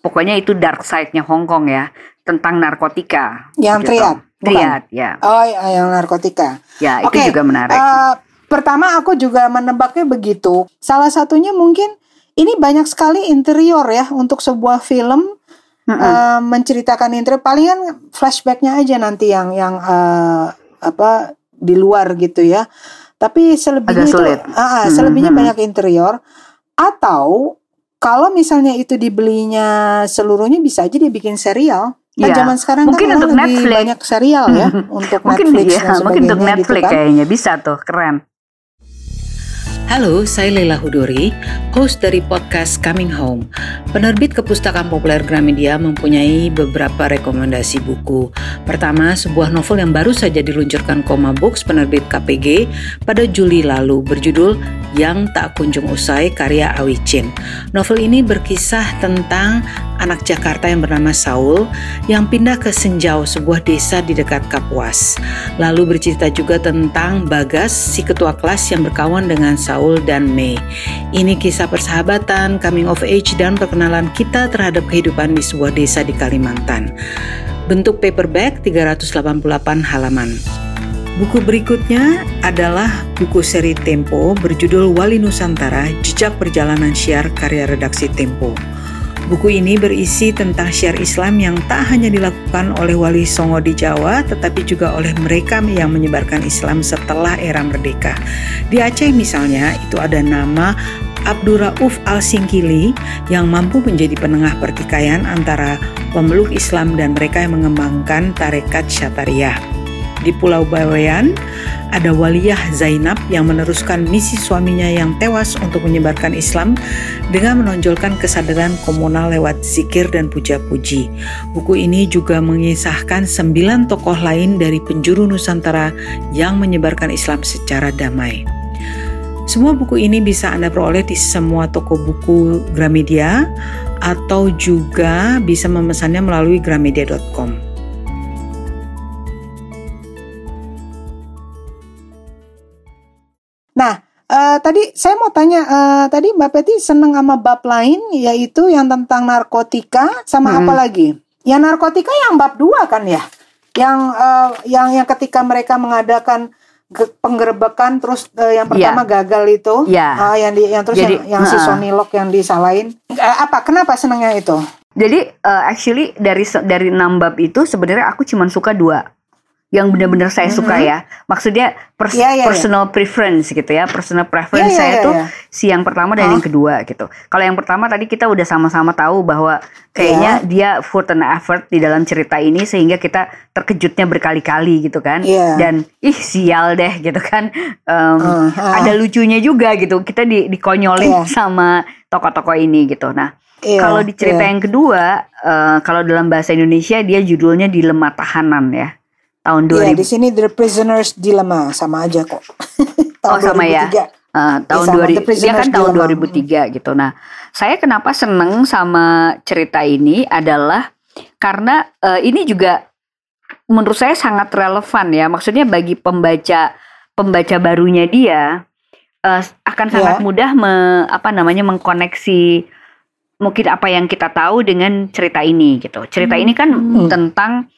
pokoknya itu dark side-nya Hong Kong ya tentang narkotika Yang gitu. triad, bukan? triad ya Oh, yang narkotika. ya itu Oke, juga menarik Eh, pertama aku juga menebaknya begitu. Salah satunya mungkin ini banyak sekali interior ya untuk sebuah film Mm-mm. eh, menceritakan interior. Palingan flashbacknya aja nanti yang yang eh, apa di luar gitu ya. Tapi selebihnya itu, ah, selebihnya Mhm. banyak interior. Atau kalau misalnya itu dibelinya seluruhnya bisa aja dia bikin serial. Kan Iya. zaman sekarang Mungkin kan untuk lebih Netflix. banyak serial ya untuk mungkin Netflix ya dan mungkin untuk gitu Netflix kan. kayaknya bisa tuh keren Halo, saya Leila Hudori, host dari podcast Coming Home. Penerbit Kepustakaan Populer Gramedia mempunyai beberapa rekomendasi buku. Pertama, sebuah novel yang baru saja diluncurkan Koma Books penerbit KPG pada Juli lalu berjudul Yang Tak Kunjung Usai karya Awi Chin. Novel ini berkisah tentang anak Jakarta yang bernama Saul yang pindah ke Senjau, sebuah desa di dekat Kapuas. Lalu bercerita juga tentang Bagas, si ketua kelas yang berkawan dengan Saul dan Mei. Ini kisah persahabatan, coming of age, dan perkenalan kita terhadap kehidupan di sebuah desa di Kalimantan. Bentuk paperback 388 halaman. Buku berikutnya adalah buku seri Tempo berjudul Wali Nusantara, Jejak Perjalanan Syiar karya redaksi Tempo. Buku ini berisi tentang syiar Islam yang tak hanya dilakukan oleh Wali Songo di Jawa, tetapi juga oleh mereka yang menyebarkan Islam setelah era merdeka. Di Aceh misalnya, itu ada nama Abdurrauf Al-Singkili yang mampu menjadi penengah pertikaian antara pemeluk Islam dan mereka yang mengembangkan tarekat Syatariyah. Di Pulau Bawean, ada Waliyah Zainab yang meneruskan misi suaminya yang tewas untuk menyebarkan Islam dengan menonjolkan kesadaran komunal lewat zikir dan puja-puji. Buku ini juga mengisahkan sembilan tokoh lain dari penjuru Nusantara yang menyebarkan Islam secara damai. Semua buku ini bisa Anda peroleh di semua toko buku Gramedia atau juga bisa memesannya melalui gramedia.com. tadi saya mau tanya, eh, tadi Mbak Peti seneng sama bab lain, yaitu yang tentang narkotika, sama Hmm. apa lagi? Yang narkotika yang bab dua kan ya? Yang eh, yang yang ketika mereka mengadakan ge- penggerebekan, terus eh, yang pertama gagal itu, Iya. Ah, yang di, yang terus Jadi, yang, yang si heeh. Sonilok yang disalahin, Eh, apa? Kenapa senengnya itu? Jadi uh, actually dari dari enam bab itu sebenarnya aku cuma suka dua yang benar-benar saya suka Mhm. ya. Maksudnya pers- Iya, iya, iya. personal preference gitu ya. Personal preference Iya, iya, saya iya, tuh iya. si yang pertama dan Hah? yang kedua gitu. Kalau yang pertama tadi kita udah sama-sama tahu bahwa kayaknya dia effort and effort di dalam cerita ini sehingga kita terkejutnya berkali-kali gitu kan. Iya. Dan ih sial deh gitu kan. Em, Uh, uh. Ada lucunya juga gitu. Kita di dikonyolin Iya. sama tokoh-tokoh ini gitu. Nah, Iya, kalau di cerita iya. yang kedua, eh, kalau dalam bahasa Indonesia dia judulnya Dilema Tahanan ya. Tahun Iya, 2000 di sini The Prisoner's Dilemma sama aja kok. Tahun Oh, sama ya? 2003. eh, tahun sama, 2000 The dia kan tahun Dilemma. 2003 gitu. Nah, saya kenapa seneng sama cerita ini adalah karena eh, ini juga menurut saya sangat relevan ya. Maksudnya bagi pembaca pembaca barunya dia eh, akan sangat Ya. mudah me, apa namanya mengkoneksi mungkin apa yang kita tahu dengan cerita ini gitu. Cerita ini kan Hmm. tentang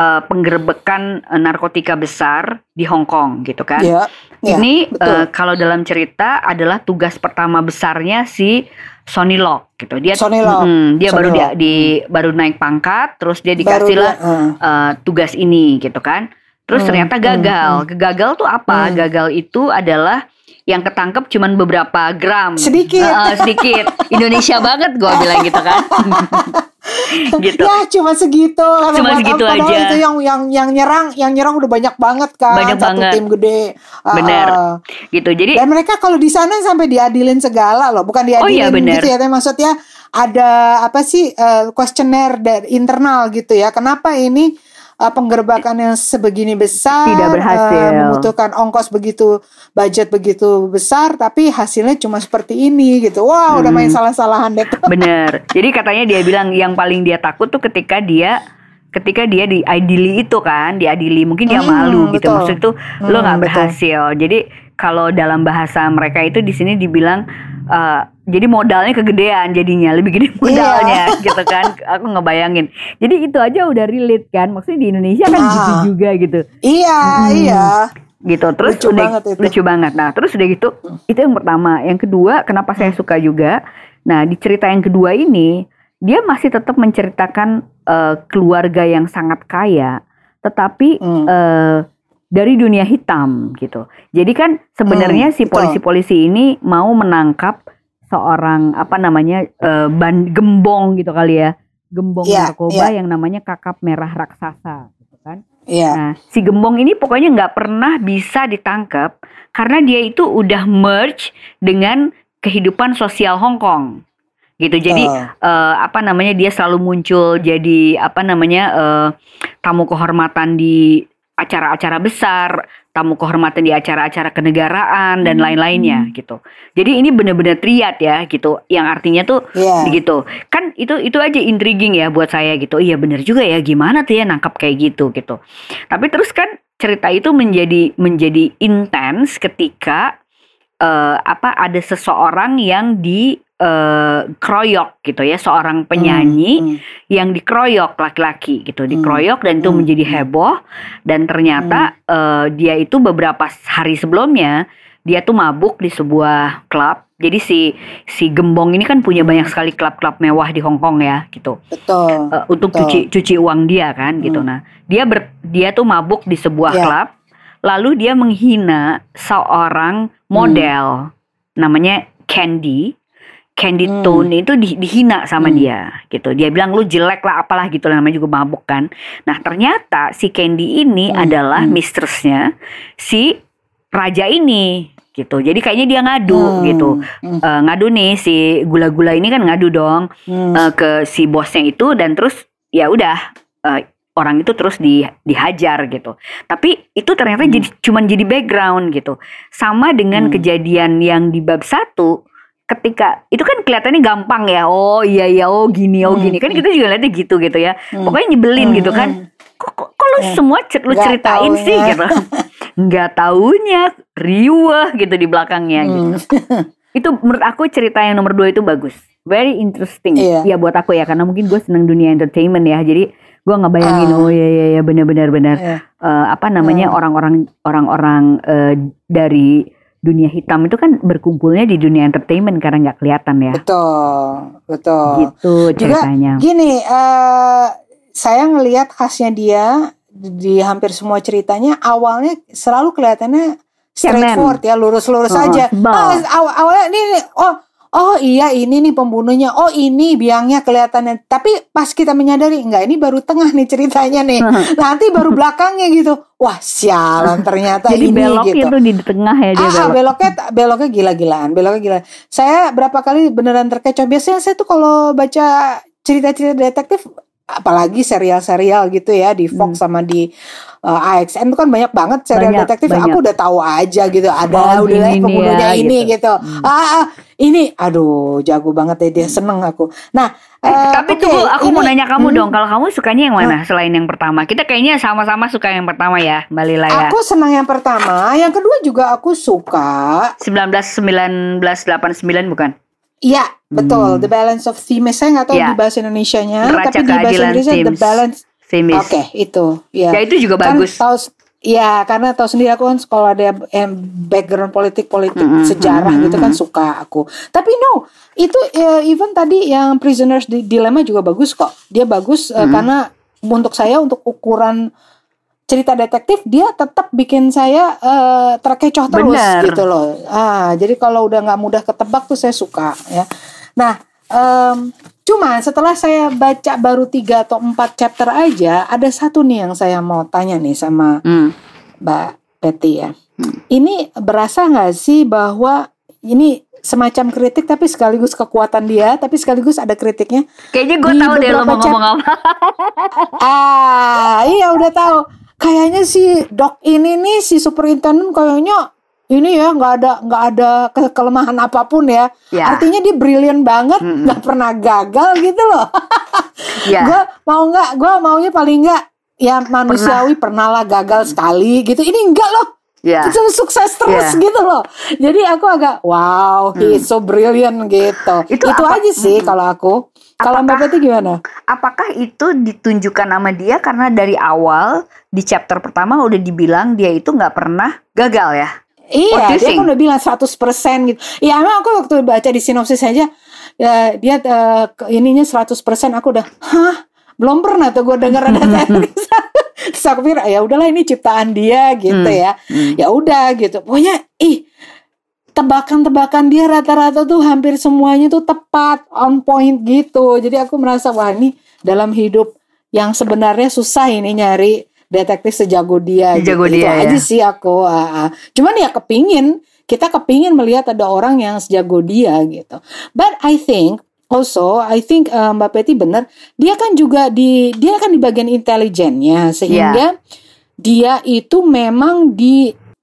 eh, penggerebekan eh, narkotika besar di Hong Kong gitu kan. Iya, iya, Ini betul. eh, kalau dalam cerita adalah tugas pertama besarnya si Sonny Lock gitu. Dia Sonny Lock. Mm, dia Sonny baru dia di baru naik pangkat terus dia Baru dikasih lah dia, uh, eh, tugas ini gitu kan. Terus Hmm, ternyata hmm, gagal. Gagal tuh apa? Hmm. Gagal itu adalah yang ketangkep cuman beberapa gram. Sedikit. Heeh, sedikit. Indonesia banget gue bilang gitu kan. gitu. Ya cuma segitu karena Cuma segitu apa, aja. itu yang yang yang nyerang yang nyerang udah banyak banget kan Banyak satu banget. tim gede Bener. ah. Gitu. Jadi dan mereka kalau di sana sampai diadilin segala loh bukan diadilin Oh iya, bener. gitu ya maksudnya ada apa sih kuesioner dari internal gitu ya kenapa ini eh, penggerbakan yang sebegini besar Tidak berhasil. eh, membutuhkan ongkos begitu budget begitu besar tapi hasilnya cuma seperti ini gitu wah udah Hmm. main salah-salahan deh. Bener. Jadi katanya dia bilang yang paling dia takut tuh ketika dia ketika dia diadili itu kan, diadili mungkin dia Hmm, malu gitu. betul. Maksud itu lo Hmm, nggak betul. berhasil. Jadi kalau dalam bahasa mereka itu di sini dibilang eh, jadi modalnya kegedean jadinya lebih gede modalnya gitu kan. Aku ngebayangin. Jadi itu aja udah relate kan. Maksudnya di Indonesia kan Ah. gitu juga gitu. Iya Hmm. iya. Gitu. Terus Lucu udah banget itu. lucu banget. Nah terus udah gitu itu yang pertama. Yang kedua kenapa saya suka juga? Nah di cerita yang kedua ini dia masih tetap menceritakan eh, keluarga yang sangat kaya. Tetapi Hmm. eh, dari dunia hitam gitu jadi kan sebenarnya Hmm, si polisi-polisi ini mau menangkap seorang apa namanya eh, ban gembong gitu kali ya gembong Iya, narkoba iya. yang namanya kakap merah raksasa gitu kan iya Nah, si gembong ini pokoknya nggak pernah bisa ditangkap karena dia itu udah merge dengan kehidupan sosial Hong Kong. Gitu. Jadi Oh. eh, apa namanya dia selalu muncul jadi apa namanya eh, tamu kehormatan di acara-acara besar, tamu kehormatan di acara-acara kenegaraan dan lain-lainnya gitu. Jadi ini benar-benar triad ya gitu. Yang artinya tuh iya. gitu kan itu itu aja intriguing ya buat saya gitu. Iya bener juga ya gimana tuh ya nangkap kayak gitu gitu. Tapi terus kan cerita itu menjadi menjadi intens ketika eh, apa ada seseorang yang di eh, kroyok gitu ya seorang penyanyi Hmm, hmm. yang dikeroyok laki-laki gitu Hmm. dikeroyok dan itu Hmm. menjadi heboh dan ternyata eh, dia itu beberapa hari sebelumnya dia tuh mabuk di sebuah klub jadi si si gembong ini kan punya banyak sekali klub-klub mewah di Hong Kong ya gitu betul Eh, untuk Betul. cuci cuci uang dia kan gitu Hmm. nah dia ber, dia tuh mabuk di sebuah Ya. klub lalu dia menghina seorang model namanya Candy Candy Hmm. Tone itu di- dihina sama Hmm. dia gitu. Dia bilang lu jelek lah apalah gitu lah namanya juga mabuk kan. Nah, ternyata si Candy ini Hmm. adalah Hmm. mistressnya si raja ini gitu. Jadi kayaknya dia ngadu Hmm, gitu. hmm, Eh, ngadu nih si gula-gula ini kan ngadu dong hmm. eh, ke si bosnya itu dan terus ya udah eh, orang itu terus di, dihajar gitu. Tapi itu ternyata Hmm. jadi cuman jadi background gitu. Sama dengan Hmm. kejadian yang di bab satu ketika itu kan kelihatannya gampang ya. Oh iya iya oh gini oh Hmm, gini kan hmm. kita juga lihatnya gitu gitu ya. Hmm. Pokoknya nyebelin Hmm, gitu kan. hmm. Kok, kok, kok lu Hmm. semua cer- lu Nggak ceritain sih taunya. gitu. Nggak taunya riuh gitu di belakangnya gitu Hmm. itu menurut aku cerita yang nomor dua itu bagus very interesting Iya. ya buat aku ya karena mungkin gue seneng dunia entertainment ya jadi gue nggak bayangin Ah. oh ya ya ya benar-benar benar Iya. Eh, apa namanya Hmm. orang-orang orang-orang eh, dari dunia hitam itu kan berkumpulnya di dunia entertainment karena nggak kelihatan ya betul betul gitu Juga ceritanya Gini, eh saya ngelihat khasnya dia di, hampir semua ceritanya awalnya selalu kelihatannya straightforward ya, lurus-lurus Oh, aja. sebal. Ah, aw- awalnya ini nih, oh oh iya ini nih pembunuhnya, oh ini biangnya kelihatannya. Tapi pas kita menyadari enggak ini baru tengah nih ceritanya nih. Nanti baru belakangnya gitu. Wah, sialan ternyata jadi ini beloknya gitu. di tengah ya dia Ah, ah, belok beloknya beloknya gila-gilaan, beloknya gila. Saya berapa kali beneran terkecoh. Biasanya saya tuh kalau baca cerita-cerita detektif apalagi serial-serial gitu ya di Fox sama di uh, AXN itu kan banyak banget serial Banyak, detektif. banyak. Aku udah tahu aja gitu. Ada Oh, udah lah pembunuhnya ya, ini gitu. gitu. Ah, ah, ini aduh jago banget deh dia seneng aku. Nah, Eh, eh, tapi oke, tunggu, aku mau ini- nanya kamu hmm, dong. Kalau kamu sukanya yang mana selain yang pertama? Kita kayaknya sama-sama suka yang pertama ya, Mbak Lila ya. Aku senang yang pertama, yang kedua juga aku suka 1989 bukan? Iya, betul. Hmm. The Balance of Themis. Saya nggak tahu Ya. di bahasa Indonesianya, Neraca tapi di bahasa Indonesia The. Balance. Themis. Oke, itu. Ya. Ya itu juga Kan bagus. tahu Ya, karena tahu sendiri aku kan sekolah ada background politik politik Mm-mm, sejarah gitu kan suka aku. Tapi no, itu eh, even tadi yang Prisoners di Dilemma juga bagus kok. Dia bagus eh, Mm-mm. karena untuk saya untuk ukuran cerita detektif dia tetap bikin saya uh, terkecoh terus Bener. gitu loh. Ah, jadi kalau udah nggak mudah ketebak tuh saya suka ya. Nah, um, cuma setelah saya baca baru tiga atau empat chapter aja, ada satu nih yang saya mau tanya nih sama Hmm. Mbak Betty ya. Ini berasa nggak sih bahwa ini semacam kritik tapi sekaligus kekuatan dia, tapi sekaligus ada kritiknya. Kayaknya gue tahu deh lo mau ngomong apa. Ah, iya udah tahu. Kayaknya si dok ini nih si superintendent kayaknya ini ya nggak ada nggak ada ke- kelemahan apa pun ya. Ya. Artinya dia brilian banget, nggak pernah gagal gitu loh. Ya. Gue mau nggak, gue maunya paling nggak ya manusiawi pernah lah gagal sekali gitu. Ini enggak loh. Itu sukses terus Iya. gitu loh. Jadi aku agak wow, he is so brilliant gitu. Itu Itu, apa- aja sih kalau aku. Kalau Mbak Betty gimana? Apakah itu ditunjukkan sama dia karena dari awal di chapter pertama udah dibilang dia itu nggak pernah gagal ya? Iya, dia think? kan udah bilang 100% gitu. Ya emang aku waktu baca di sinopsis aja ya, dia ke- ininya 100% aku udah hah belum pernah tuh gue denger ada teknik. Terus aku pikir ya udahlah ini ciptaan dia gitu Hmm, ya. hmm. Ya udah gitu. Pokoknya ih tebakan-tebakan dia rata-rata tuh hampir semuanya tuh tepat on point gitu. Jadi aku merasa wah ini dalam hidup yang sebenarnya susah ini nyari detektif sejago dia. Sejago gitu. dia, Itu ya. aja sih aku. ah, ah. Cuman ya kepingin kita kepingin melihat ada orang yang sejago dia gitu. But I think also I think uh, Mbak Betty benar dia kan juga di dia kan di bagian intelijennya sehingga dia itu memang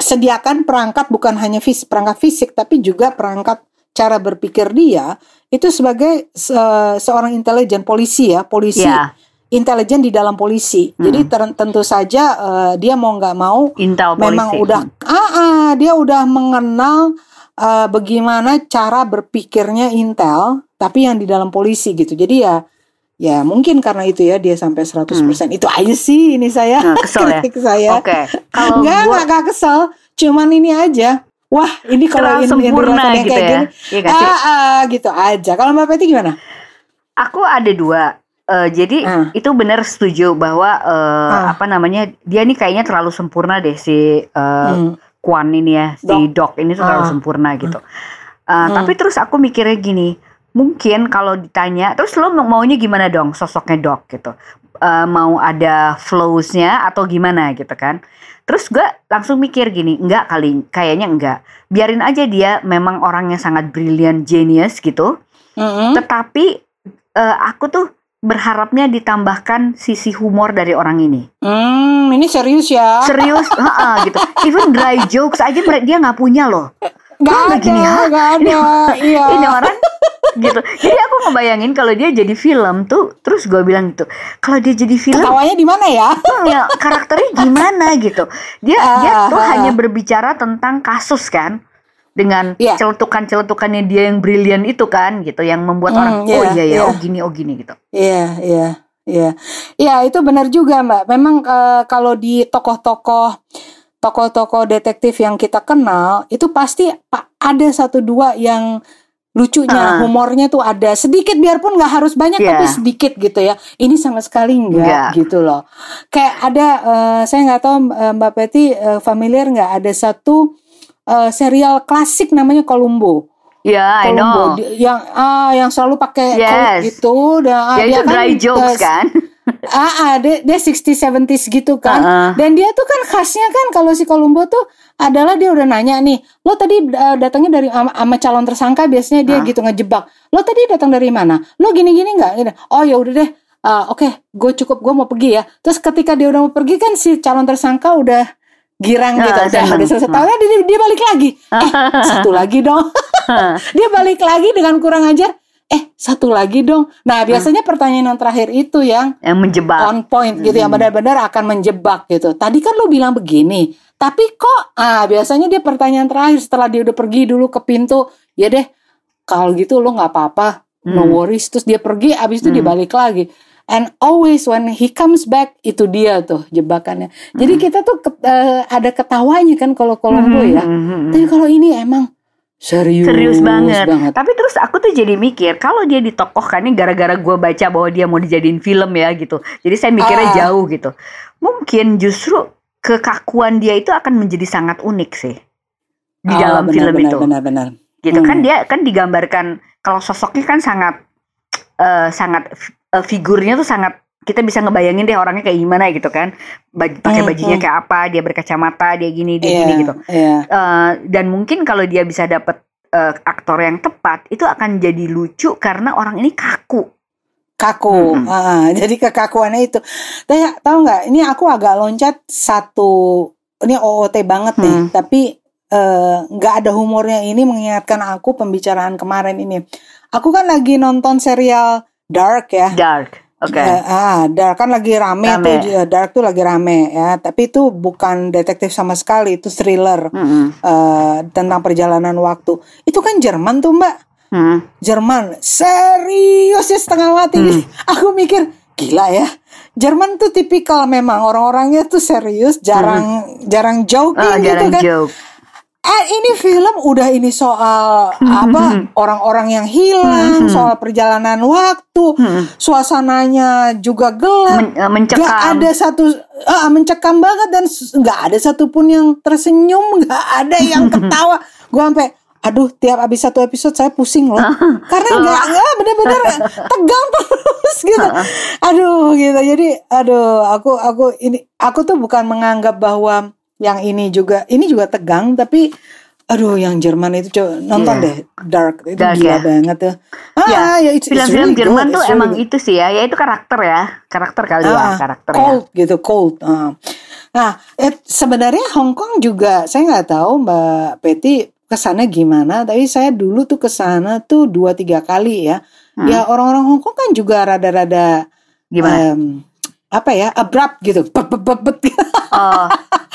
disediakan perangkat bukan hanya fis perangkat fisik tapi juga perangkat cara berpikir dia itu sebagai se- seorang intelijen polisi ya polisi Ya, intelijen di dalam polisi. Jadi ter- tentu saja eh, dia mau nggak mau Intel polisi. memang udah ah, ah, dia udah mengenal eh, bagaimana cara berpikirnya Intel tapi yang di dalam polisi gitu. Jadi ya ya mungkin karena itu ya dia sampai 100% itu aja sih ini saya Nah, kesel ya? kritik saya Oke, kalau Enggak, gua enggak, enggak kesel. Cuman ini aja. Wah, ini kalau terlalu in, in real sempurna yang gitu kayak ya. gini. Iya sih? Ah, ah, gitu aja. Kalau Mbak Peti gimana? Aku ada dua. Eh, jadi Ah. itu benar setuju bahwa eh, Ah. apa namanya dia nih kayaknya terlalu sempurna deh si eh, Hmm. Kwan ini ya si Doc ini tuh terlalu Ah. sempurna gitu. Eh, Hmm. Tapi terus aku mikirnya gini, mungkin kalau ditanya, terus lo mau- maunya gimana dong sosoknya Doc gitu? Eh, mau ada flows-nya atau gimana gitu kan? Terus gue langsung mikir gini, enggak kali, kayaknya enggak. Biarin aja dia memang orang yang sangat brilliant, genius gitu. Mm-mm. Tetapi eh, aku tuh berharapnya ditambahkan sisi humor dari orang ini. Hmm, ini serius ya? Serius, heeh, gitu. Even dry jokes aja dia nggak punya loh. Gak ada, gini, gak ada. Iya. Ini orang gitu. Jadi aku ngebayangin kalau dia jadi film tuh, terus gue bilang gitu, kalau dia jadi film, Ketawanya di mana ya? hmm, ya karakternya gimana gitu. Dia dia tuh Ah, ah. hanya berbicara tentang kasus kan, dengan Iya. celetukan-celetukannya dia yang brilian itu kan, gitu, yang membuat Hmm, orang iya, oh iya ya, iya. oh gini, oh gini gitu. Iya, iya, iya. Iya, itu benar juga, Mbak. Memang eh, kalau di tokoh-tokoh tokoh-tokoh detektif yang kita kenal, itu pasti pa- ada satu dua yang lucunya, Ah. humornya tuh ada sedikit biarpun nggak harus banyak Iya. tapi sedikit gitu ya. Ini sama sekali Nggak. enggak gitu loh. Kayak ada eh, saya nggak tahu eh, Mbak Betty eh, familiar nggak ada satu eh, serial klasik namanya Columbo. Ya, I know. Di- yang ah yang selalu pakai Yes. gitu dan ah, Ya dia itu dry jokes eh, kan. ah, ah dia, dia 60 70s gitu kan. Uh-uh. Dan dia tuh kan khasnya kan kalau si Columbo tuh adalah dia udah nanya nih, lo tadi uh, datangnya dari ama, ama calon tersangka biasanya dia Ah. gitu ngejebak. Lo tadi datang dari mana? Lo gini-gini nggak? Gini. Oh ya udah deh. Uh, Oke, gue cukup gue mau pergi ya. Terus ketika dia udah mau pergi kan si calon tersangka udah girang Ah, gitu, udah udah selesai. Tahu dia, dia balik lagi. Eh, satu lagi dong. dia balik lagi dengan kurang ajar. Eh, satu lagi dong. Nah, biasanya pertanyaan yang terakhir itu yang yang menjebak. on point gitu yang benar-benar akan menjebak gitu. Tadi kan lu bilang begini, tapi kok ah biasanya dia pertanyaan terakhir setelah dia udah pergi dulu ke pintu, ya deh kalau gitu lu nggak apa-apa, no Hmm. worries. Terus dia pergi, abis itu dia Hmm. balik lagi. And always when he comes back itu dia tuh jebakannya. Jadi kita tuh ke- eh, ada ketawanya kan kalau Colombo Hmm, ya. hmm, hmm, hmm. Tapi kalau ini emang serius, Serius banget. Tapi terus aku tuh jadi mikir kalau dia ditokohkannya gara-gara gue baca bahwa dia mau dijadiin film ya gitu. Jadi saya mikirnya Ah. jauh gitu. Mungkin justru kekakuan dia itu akan menjadi sangat unik sih di Oh, dalam benar, film benar, itu Benar, benar. gitu kan Hmm. dia kan digambarkan kalau sosoknya kan sangat eh, sangat eh, figurnya tuh sangat kita bisa ngebayangin deh orangnya kayak gimana gitu kan Baj- pakai Hmm, bajunya hmm. kayak apa dia berkacamata dia gini dia Iya, gini gitu Iya. Eh, dan mungkin kalau dia bisa dapet eh, aktor yang tepat itu akan jadi lucu karena orang ini kaku kaku Mm-mm. Ah, jadi kekakuannya itu tapi tahu nggak ini aku agak loncat satu ini OOT banget nih Hmm. tapi eh, nggak ada humornya ini mengingatkan aku pembicaraan kemarin ini aku kan lagi nonton serial Dark ya. Dark oke. Eh, ah, Dark kan lagi rame, Rame. tuh eh, Dark tuh lagi rame ya. Tapi itu bukan detektif sama sekali itu thriller Mm-mm. eh, tentang perjalanan waktu. Itu kan Jerman tuh mbak. Hmm. Jerman serius ya setengah mati. Hmm. aku mikir gila ya. Jerman tuh tipikal memang orang-orangnya tuh serius jarang jarang joking Ah, gitu jarang kan. joke Eh, ini film udah ini soal apa orang-orang yang hilang soal perjalanan waktu Hmm. suasananya juga gelap. Men- eh, Gak mencekam ada satu ah, mencekam banget dan nggak ada satupun yang tersenyum, nggak ada yang ketawa. Gue sampai aduh tiap habis satu episode saya pusing loh. Karena nggak nggak bener-bener tegang terus gitu. Aduh gitu. Jadi aduh aku aku ini aku tuh bukan menganggap bahwa yang ini juga ini juga tegang tapi aduh yang Jerman itu coba nonton Iya. deh Dark itu Dark gila ya? banget tuh ah Ya, ya it's, it's film-film really Jerman good, tuh really emang good. itu sih ya ya itu karakter ya karakter kali ya Ah, karakter ya cold gitu cold ah. nah eh, sebenarnya Hong Kong juga saya nggak tahu Mbak Betty ke sana gimana tapi saya dulu tuh ke sana tuh dua tiga kali ya Hmm. ya orang-orang Hong Kong kan juga rada-rada gimana em, apa ya abrupt gitu. Bet, bet, bet, bet. Oh,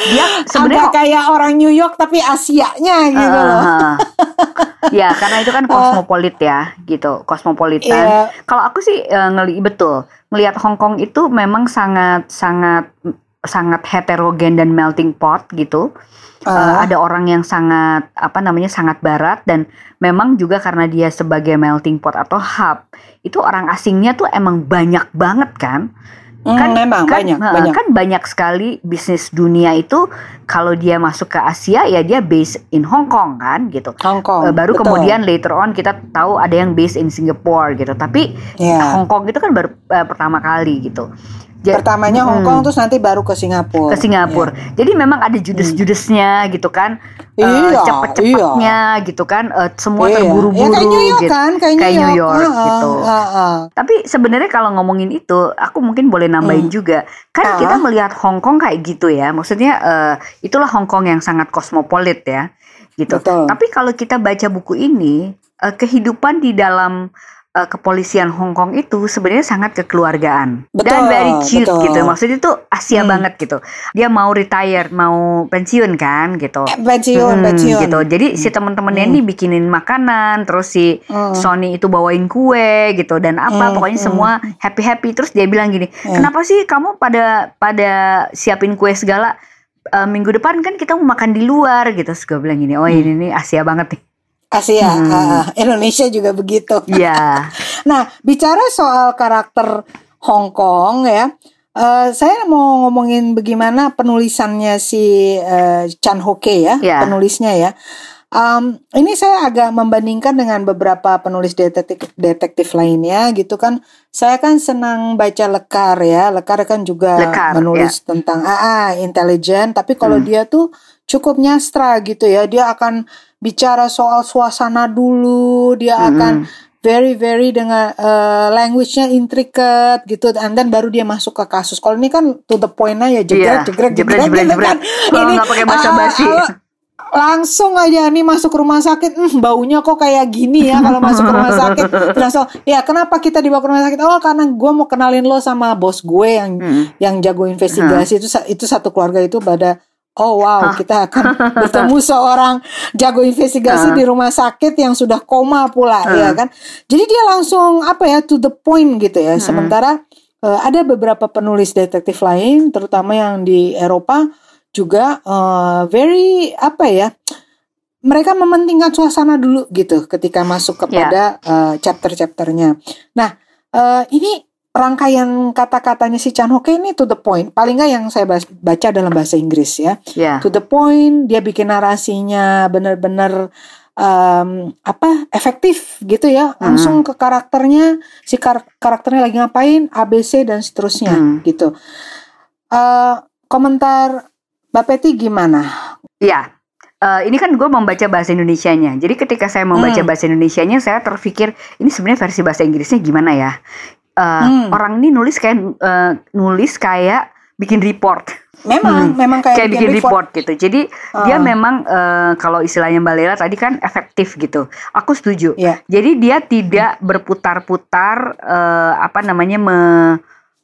dia sebenarnya kayak orang New York tapi Asianya gitu loh. Ah, ya karena itu kan kosmopolit ya gitu. Kosmopolitan Iya. kalau aku sih eh, ngeli betul. Melihat Hong Kong itu memang sangat sangat sangat heterogen dan melting pot gitu. Eh, Ah. ada orang yang sangat apa namanya sangat barat dan memang juga karena dia sebagai melting pot atau hub itu orang asingnya tuh emang banyak banget kan Hmm, kan memang kan, banyak eh, banyak kan banyak sekali bisnis dunia itu kalau dia masuk ke Asia ya dia base in Hong Kong kan gitu Hong Kong Eh, baru betul. kemudian later on kita tahu ada yang based in Singapore gitu tapi ya. Hong Kong itu kan baru eh, pertama kali gitu Ja- pertamanya Hong Mm. Kong terus nanti baru ke Singapura ke Singapura. Jadi memang ada judes-judesnya gitu kan. Eh, Iya, cepet-cepetnya gitu kan. Eh, semua Iya. terburu-buru ya, kayak New York gitu. kan kayak, Kayak New York Ah, gitu. ah. Tapi sebenarnya kalau ngomongin itu, aku mungkin boleh nambahin Hmm. juga. Kan Ah. kita melihat Hong Kong kayak gitu ya. Maksudnya eh, itulah Hong Kong yang sangat kosmopolit ya. Gitu. Betul. Tapi kalau kita baca buku ini, eh, kehidupan di dalam eh, kepolisian Hong Kong itu sebenarnya sangat kekeluargaan Betul, dan very cute betul. gitu. Maksudnya itu Asia Hmm. banget gitu. Dia mau retire, mau pensiun kan gitu. Eh, pensiun Hmm, pensiun gitu. Jadi si teman-temannya Hmm. ini bikinin makanan, terus si Hmm. Sony itu bawain kue gitu dan apa Hmm, pokoknya hmm. semua happy happy. Terus dia bilang gini, Hmm. kenapa sih kamu pada pada siapin kue segala? Eh, minggu depan kan kita mau makan di luar gitu. Terus gue bilang gini, oh Hmm. ini nih Asia banget nih. Asia Hmm. ah, ah. Indonesia juga begitu Iya. Nah, bicara soal karakter Hong Kong ya, eh, saya mau ngomongin bagaimana penulisannya si eh, Chan Ho Kee ya, Ya. penulisnya ya. Um, ini saya agak membandingkan dengan beberapa penulis detektif detektif lainnya gitu kan. Saya kan senang baca Lekar ya. Lekar kan juga Lekar, menulis tentang AA intelijen, tapi kalau Hmm. dia tuh cukup nyastra gitu ya. Dia akan bicara soal suasana dulu, dia Mm-mm. akan very very dengan uh, language-nya intricate gitu and then baru dia masuk ke kasus. Kalau ini kan to the point aja jegrek Iya, jegrek jegrek, jegrek jegrek, gitu jegrek. Kalau nggak pakai basa-basi. ah, ah, langsung aja nih masuk rumah sakit hmm, baunya kok kayak gini ya kalau masuk rumah sakit langsung ya kenapa kita dibawa ke rumah sakit oh karena gue mau kenalin lo sama bos gue yang Mm. yang jago investigasi itu sa- itu satu keluarga itu pada oh wow kita akan bertemu seorang jago investigasi Hah. di rumah sakit yang sudah koma pula Hah. ya kan jadi dia langsung apa ya to the point gitu ya sementara eh, ada beberapa penulis detektif lain terutama yang di Eropa juga eh, very apa ya mereka mementingkan suasana dulu gitu ketika masuk kepada eh, chapter-chapternya. Nah, eh, ini rangkaian kata-katanya si Chan Ho ini to the point. Paling nggak yang saya baca dalam bahasa Inggris ya. Yeah. To the point, dia bikin narasinya benar-benar um, apa efektif gitu ya. Langsung ke karakternya, si kar karakternya lagi ngapain, ABC dan seterusnya Hmm. gitu. Uh, komentar Mbak Peti gimana? Iya. Eh, ini kan gue membaca bahasa Indonesianya. Jadi ketika saya membaca Hmm. bahasa Indonesianya, saya terpikir ini sebenarnya versi bahasa Inggrisnya gimana ya? Eh, Hmm. Orang ini nulis kayak eh, nulis kayak bikin report, Memang, Hmm. memang kayak, kayak bikin report gitu. Jadi dia Ah. memang eh, kalau istilahnya Mbak Lela tadi kan efektif gitu. Aku setuju. Iya. Jadi dia tidak berputar-putar eh, apa namanya me-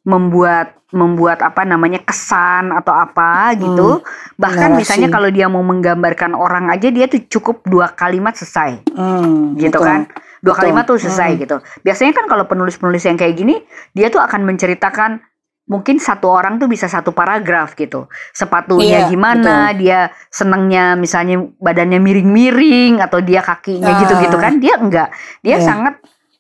membuat membuat apa namanya kesan atau apa gitu. Bahkan narasi. misalnya kalau dia mau menggambarkan orang aja dia tuh cukup dua kalimat selesai Hmm, gitu betul. kan. Dua Betul. kalimat tuh selesai gitu. Biasanya kan kalau penulis-penulis yang kayak gini dia tuh akan menceritakan mungkin satu orang tuh bisa satu paragraf gitu. Sepatunya Iya, gimana, dia senengnya misalnya badannya miring-miring atau dia kakinya Ah. gitu-gitu kan. Dia enggak. Dia Iya. sangat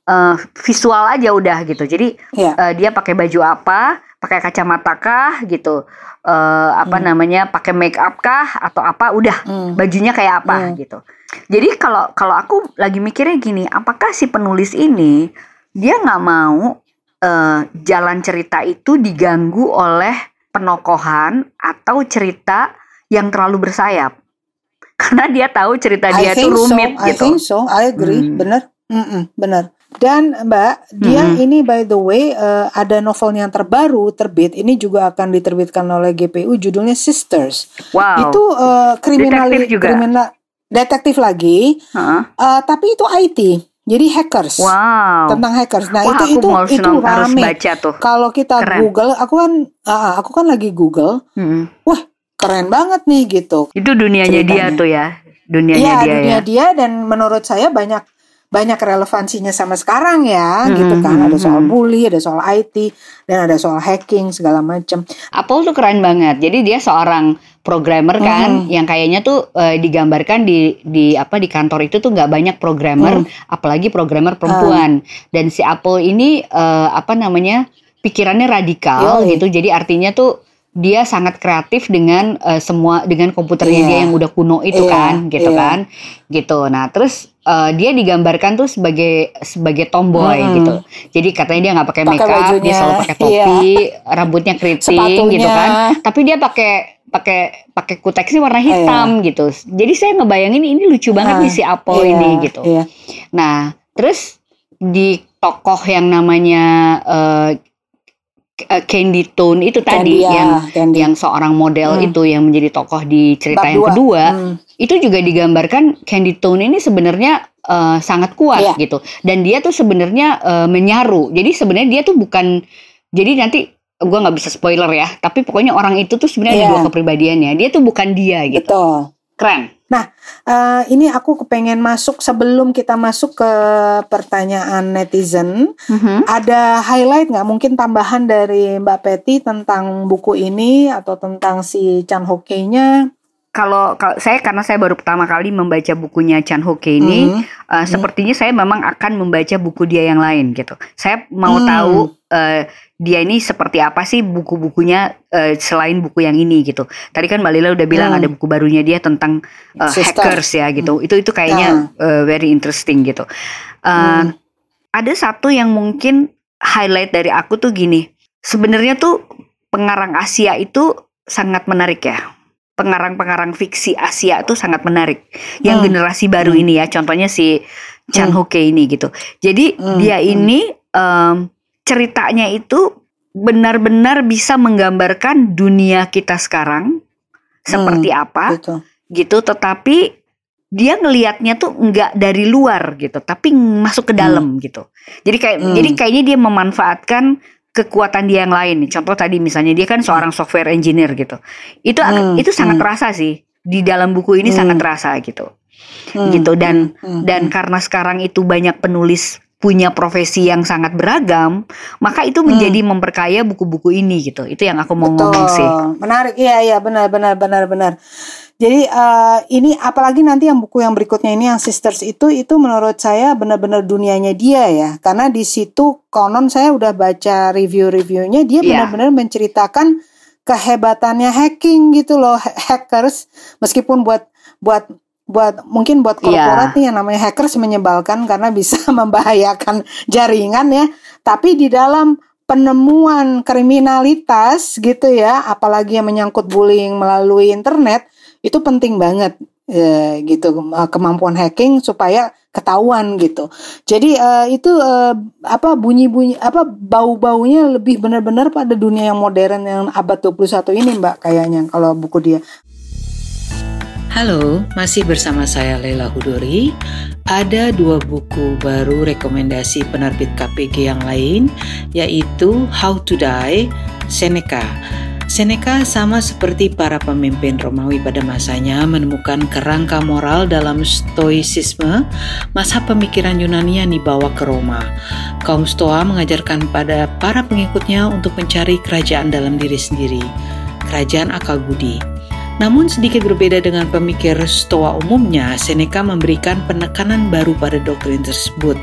eh, visual aja udah gitu. Jadi Iya. eh, dia pakai baju apa, pakai kacamata kah gitu. Eh, apa namanya? pakai make up kah atau apa udah Hmm. bajunya kayak apa Hmm. gitu. Jadi kalau kalau aku lagi mikirnya gini, apakah si penulis ini dia nggak mau eh, jalan cerita itu diganggu oleh penokohan atau cerita yang terlalu bersayap? Karena dia tahu cerita dia I itu rumit so. I gitu. think so. I agree. Hmm. Bener. Mm-mm, bener. Dan Mbak, dia Mm-mm. ini by the way eh, ada novelnya yang terbaru terbit. Ini juga akan diterbitkan oleh GPU. Judulnya Sisters. Wow. Itu eh, kriminal kriminal detektif lagi. Heeh. eh, tapi itu IT. Jadi hackers. Wow. Tentang hackers. Nah Wah, itu itu itu rame. baca tuh. Kalau kita Keren. Google, aku kan, ah, aku kan lagi Google. Mm. Keren banget nih gitu. Itu dunianya dia Ceritanya. tuh ya. Dunianya Iya, dia dunia ya. dia dan menurut saya banyak banyak relevansinya sama sekarang ya, Hmm, gitu kan. hmm, Ada soal hmm. bully, ada soal IT, dan ada soal hacking segala macam. Apple tuh keren banget. Jadi dia seorang programmer kan, Hmm. yang kayaknya tuh eh, digambarkan di di apa di kantor itu tuh nggak banyak programmer, Hmm. apalagi programmer perempuan. Dan si Apple ini eh, apa namanya pikirannya radikal Yoi. gitu. Jadi artinya tuh dia sangat kreatif dengan eh, semua dengan komputernya Iya. dia yang udah kuno itu Iya, kan, gitu iya. kan, gitu. Nah terus eh, dia digambarkan tuh sebagai sebagai tomboy Hmm. gitu. Jadi katanya dia nggak pakai makeup, dia selalu pakai iya. topi, rambutnya keriting Sepatunya. gitu kan tapi dia pakai pakai pakai kuteksnya warna hitam gitu. Jadi saya ngebayangin ini lucu banget Ah, nih si Apple Iya, ini gitu. Iya. Nah, terus di tokoh yang namanya eh, eh, Candy Tone itu tadi Candy, ya, yang Candy. yang seorang model Hmm. itu yang menjadi tokoh di cerita Bab yang dua. kedua, Hmm. itu juga digambarkan Candy Tone ini sebenarnya eh, sangat kuat Iya. gitu. Dan dia tuh sebenarnya eh, menyaru. Jadi sebenarnya dia tuh bukan jadi nanti gue nggak bisa spoiler ya, tapi pokoknya orang itu tuh sebenarnya Iya. ada dua kepribadiannya. Dia tuh bukan dia gitu. Betul. Keren. Eh, ini aku kepengen masuk sebelum kita masuk ke pertanyaan netizen. Mhm. Ada highlight nggak mungkin tambahan dari Mbak Peti tentang buku ini atau tentang si Chan Ho Kei-nya? Kalau saya karena saya baru pertama kali membaca bukunya Chan Ho Kei ini, Mhm. eh, sepertinya saya memang akan membaca buku dia yang lain gitu. Saya mau Hmm. tahu eh, dia ini seperti apa sih buku-bukunya eh, selain buku yang ini gitu. Tadi kan Mbak Lila udah bilang Hmm. ada buku barunya dia tentang Sister. hackers ya gitu. Itu itu kayaknya eh, very interesting gitu. Eh, Hmm. Ada satu yang mungkin highlight dari aku tuh gini. Sebenarnya tuh pengarang Asia itu sangat menarik ya. Pengarang-pengarang fiksi Asia itu sangat menarik. Yang Hmm. generasi baru Hmm. ini ya, contohnya si Chan Hmm. Ho Kei ini gitu. Jadi Hmm. dia Hmm. ini em, ceritanya itu benar-benar bisa menggambarkan dunia kita sekarang seperti apa Gitu. gitu tetapi dia ngelihatnya tuh nggak dari luar gitu tapi masuk ke dalam gitu jadi kayak Hmm. jadi kayaknya dia memanfaatkan kekuatan dia yang lain contoh tadi misalnya dia kan seorang software engineer gitu itu Hmm, itu sangat hmm. terasa sih di dalam buku ini Hmm. sangat terasa gitu Hmm. gitu dan Hmm. dan Hmm. karena sekarang itu banyak penulis punya profesi yang sangat beragam, maka itu menjadi hmm. memperkaya buku-buku ini gitu. Itu yang aku mau Betul. ngomong sih. Menarik, iya iya benar benar benar benar. Jadi uh, ini apalagi nanti yang buku yang berikutnya ini yang Sisters itu itu menurut saya benar-benar dunianya dia ya. Karena di situ konon saya udah baca review-reviewnya dia yeah. benar-benar menceritakan kehebatannya hacking gitu loh hackers meskipun buat buat buat mungkin buat korporat yeah. nih yang namanya hackers menyebalkan karena bisa membahayakan jaringan ya. Tapi di dalam penemuan kriminalitas gitu ya, apalagi yang menyangkut bullying melalui internet itu penting banget ya, gitu kemampuan hacking supaya ketahuan gitu. Jadi uh, itu uh, apa bunyi-bunyi apa bau-baunya lebih benar-benar pada dunia yang modern yang abad 21 ini Mbak kayaknya kalau buku dia. Halo, masih bersama saya Leila Hudori. Ada dua buku baru rekomendasi penerbit KPG yang lain, yaitu How to Die, Seneca. Seneca sama seperti para pemimpin Romawi pada masanya menemukan kerangka moral dalam stoicisme, masa pemikiran Yunani yang dibawa ke Roma. Kaum Stoa mengajarkan pada para pengikutnya untuk mencari kerajaan dalam diri sendiri, kerajaan akal budi. Namun sedikit berbeda dengan pemikir Stoa umumnya, Seneca memberikan penekanan baru pada doktrin tersebut,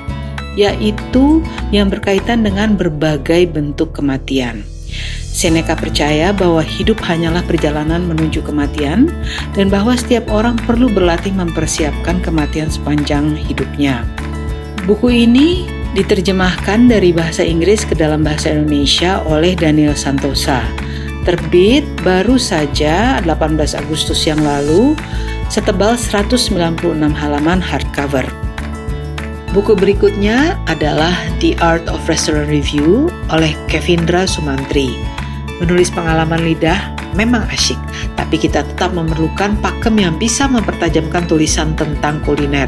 yaitu yang berkaitan dengan berbagai bentuk kematian. Seneca percaya bahwa hidup hanyalah perjalanan menuju kematian dan bahwa setiap orang perlu berlatih mempersiapkan kematian sepanjang hidupnya. Buku ini diterjemahkan dari bahasa Inggris ke dalam bahasa Indonesia oleh Daniel Santosa terbit baru saja 18 Agustus yang lalu, setebal 196 halaman hardcover. Buku berikutnya adalah The Art of Restaurant Review oleh Kevindra Sumantri. Menulis pengalaman lidah memang asyik, tapi kita tetap memerlukan pakem yang bisa mempertajamkan tulisan tentang kuliner.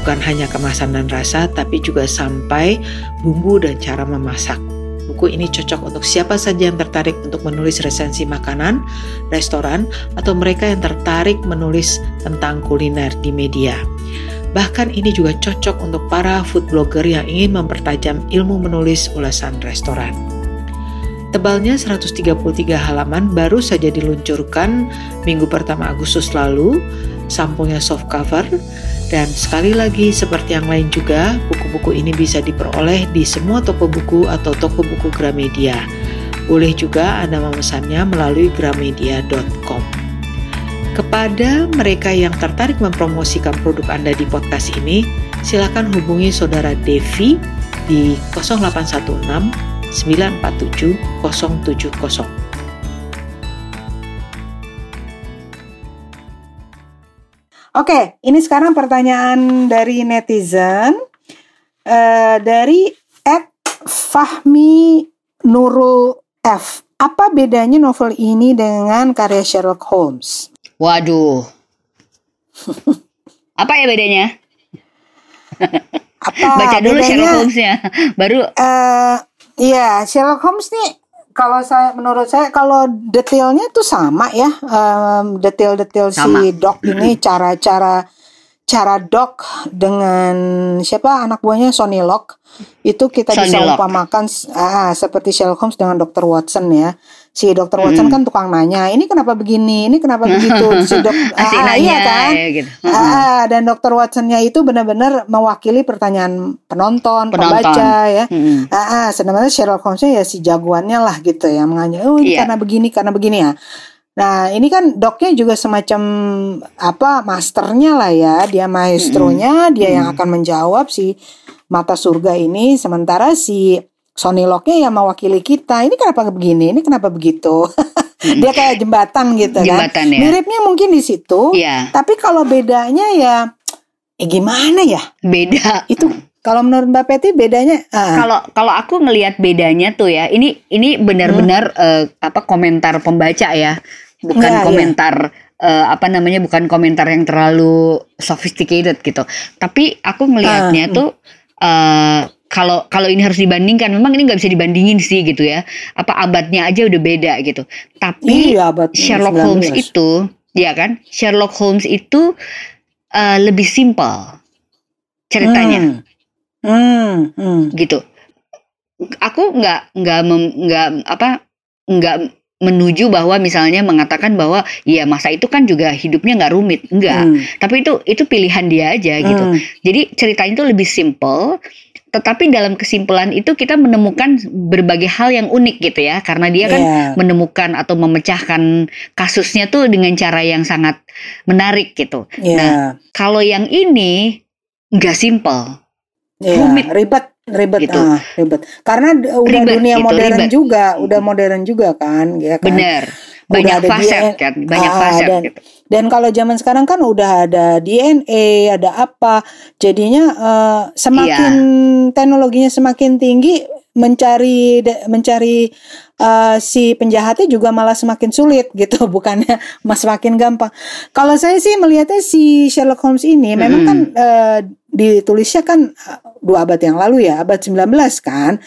Bukan hanya kemasan dan rasa, tapi juga sampai bumbu dan cara memasak. Buku ini cocok untuk siapa saja yang tertarik untuk menulis resensi makanan, restoran, atau mereka yang tertarik menulis tentang kuliner di media. Bahkan ini juga cocok untuk para food blogger yang ingin mempertajam ilmu menulis ulasan restoran. Tebalnya 133 halaman baru saja diluncurkan minggu pertama Agustus lalu, sampulnya soft cover, dan sekali lagi, seperti yang lain juga, buku-buku ini bisa diperoleh di semua toko buku atau toko buku Gramedia. Boleh juga Anda memesannya melalui gramedia.com. Kepada mereka yang tertarik mempromosikan produk Anda di podcast ini, silakan hubungi saudara Devi di 0816 947 070. Oke, ini sekarang pertanyaan dari netizen uh, dari Ed Fahmi Nurul F. Apa bedanya novel ini dengan karya Sherlock Holmes? Waduh. Apa ya bedanya? Apa Baca dulu bedanya, Sherlock Holmes-nya. Baru uh, Iya, Sherlock Holmes nih kalau saya menurut saya kalau detailnya tuh sama ya um, detail-detail si Doc ini cara-cara cara Doc dengan siapa anak buahnya Sonny Locke itu kita Sonny bisa umpamakan ah, seperti Sherlock Holmes dengan Dr. Watson ya si dokter Watson hmm. kan tukang nanya ini kenapa begini ini kenapa begitu si dok ah, iya kan ya, gitu. ah, dan dokter Watsonnya itu benar-benar mewakili pertanyaan penonton, penonton. pembaca ya hmm. ah, ah, sedangkan Sherlock Holmesnya ya si jagoannya lah gitu ya menganya oh ini yeah. karena begini karena begini ya Nah, ini kan doknya juga semacam apa masternya lah ya, dia maestronya, -hmm. dia yang akan menjawab si mata surga ini, sementara si Sony Locknya yang mewakili kita. Ini kenapa begini? Ini kenapa begitu? Dia kayak jembatan gitu kan. jembatan, kan. Ya? Miripnya mungkin di situ. Iya. Tapi kalau bedanya ya, eh gimana ya? Beda. Itu kalau menurut Mbak Peti bedanya? Ah. Kalau uh. kalau aku ngelihat bedanya tuh ya, ini ini benar-benar hmm. uh, apa komentar pembaca ya, bukan ya, komentar. Ya. Uh, apa namanya bukan komentar yang terlalu sophisticated gitu. Tapi aku ngelihatnya uh, tuh uh, kalau kalau ini harus dibandingkan memang ini nggak bisa dibandingin sih gitu ya apa abadnya aja udah beda gitu tapi iya, Sherlock 19. Holmes itu ya kan Sherlock Holmes itu uh, lebih simpel ceritanya hmm. Hmm, hmm. gitu. Aku nggak nggak nggak apa nggak menuju bahwa misalnya mengatakan bahwa ya masa itu kan juga hidupnya nggak rumit, enggak. Hmm, Tapi itu itu pilihan dia aja gitu. hmm. Jadi ceritanya itu lebih simple, tetapi dalam kesimpulan itu kita menemukan berbagai hal yang unik gitu ya, karena dia kan Iya. menemukan atau memecahkan kasusnya tuh dengan cara yang sangat menarik gitu. Iya. Nah, Kalau yang ini nggak simple, Iya, rumit. ribet ribet Gitu. ah ribet karena udah Ribet dunia gitu, modern ribet. juga udah modern juga kan ya kan bener, Udah banyak ada faset kan, banyak ah, dan, gitu. Dan kalau zaman sekarang kan udah ada DNA ada apa jadinya eh, semakin Iya. teknologinya semakin tinggi mencari mencari eh, si penjahatnya juga malah semakin sulit gitu bukannya mas semakin gampang kalau saya sih melihatnya si Sherlock Holmes ini memang Mm-mm. kan eh, ditulisnya kan dua abad yang lalu ya abad 19 kan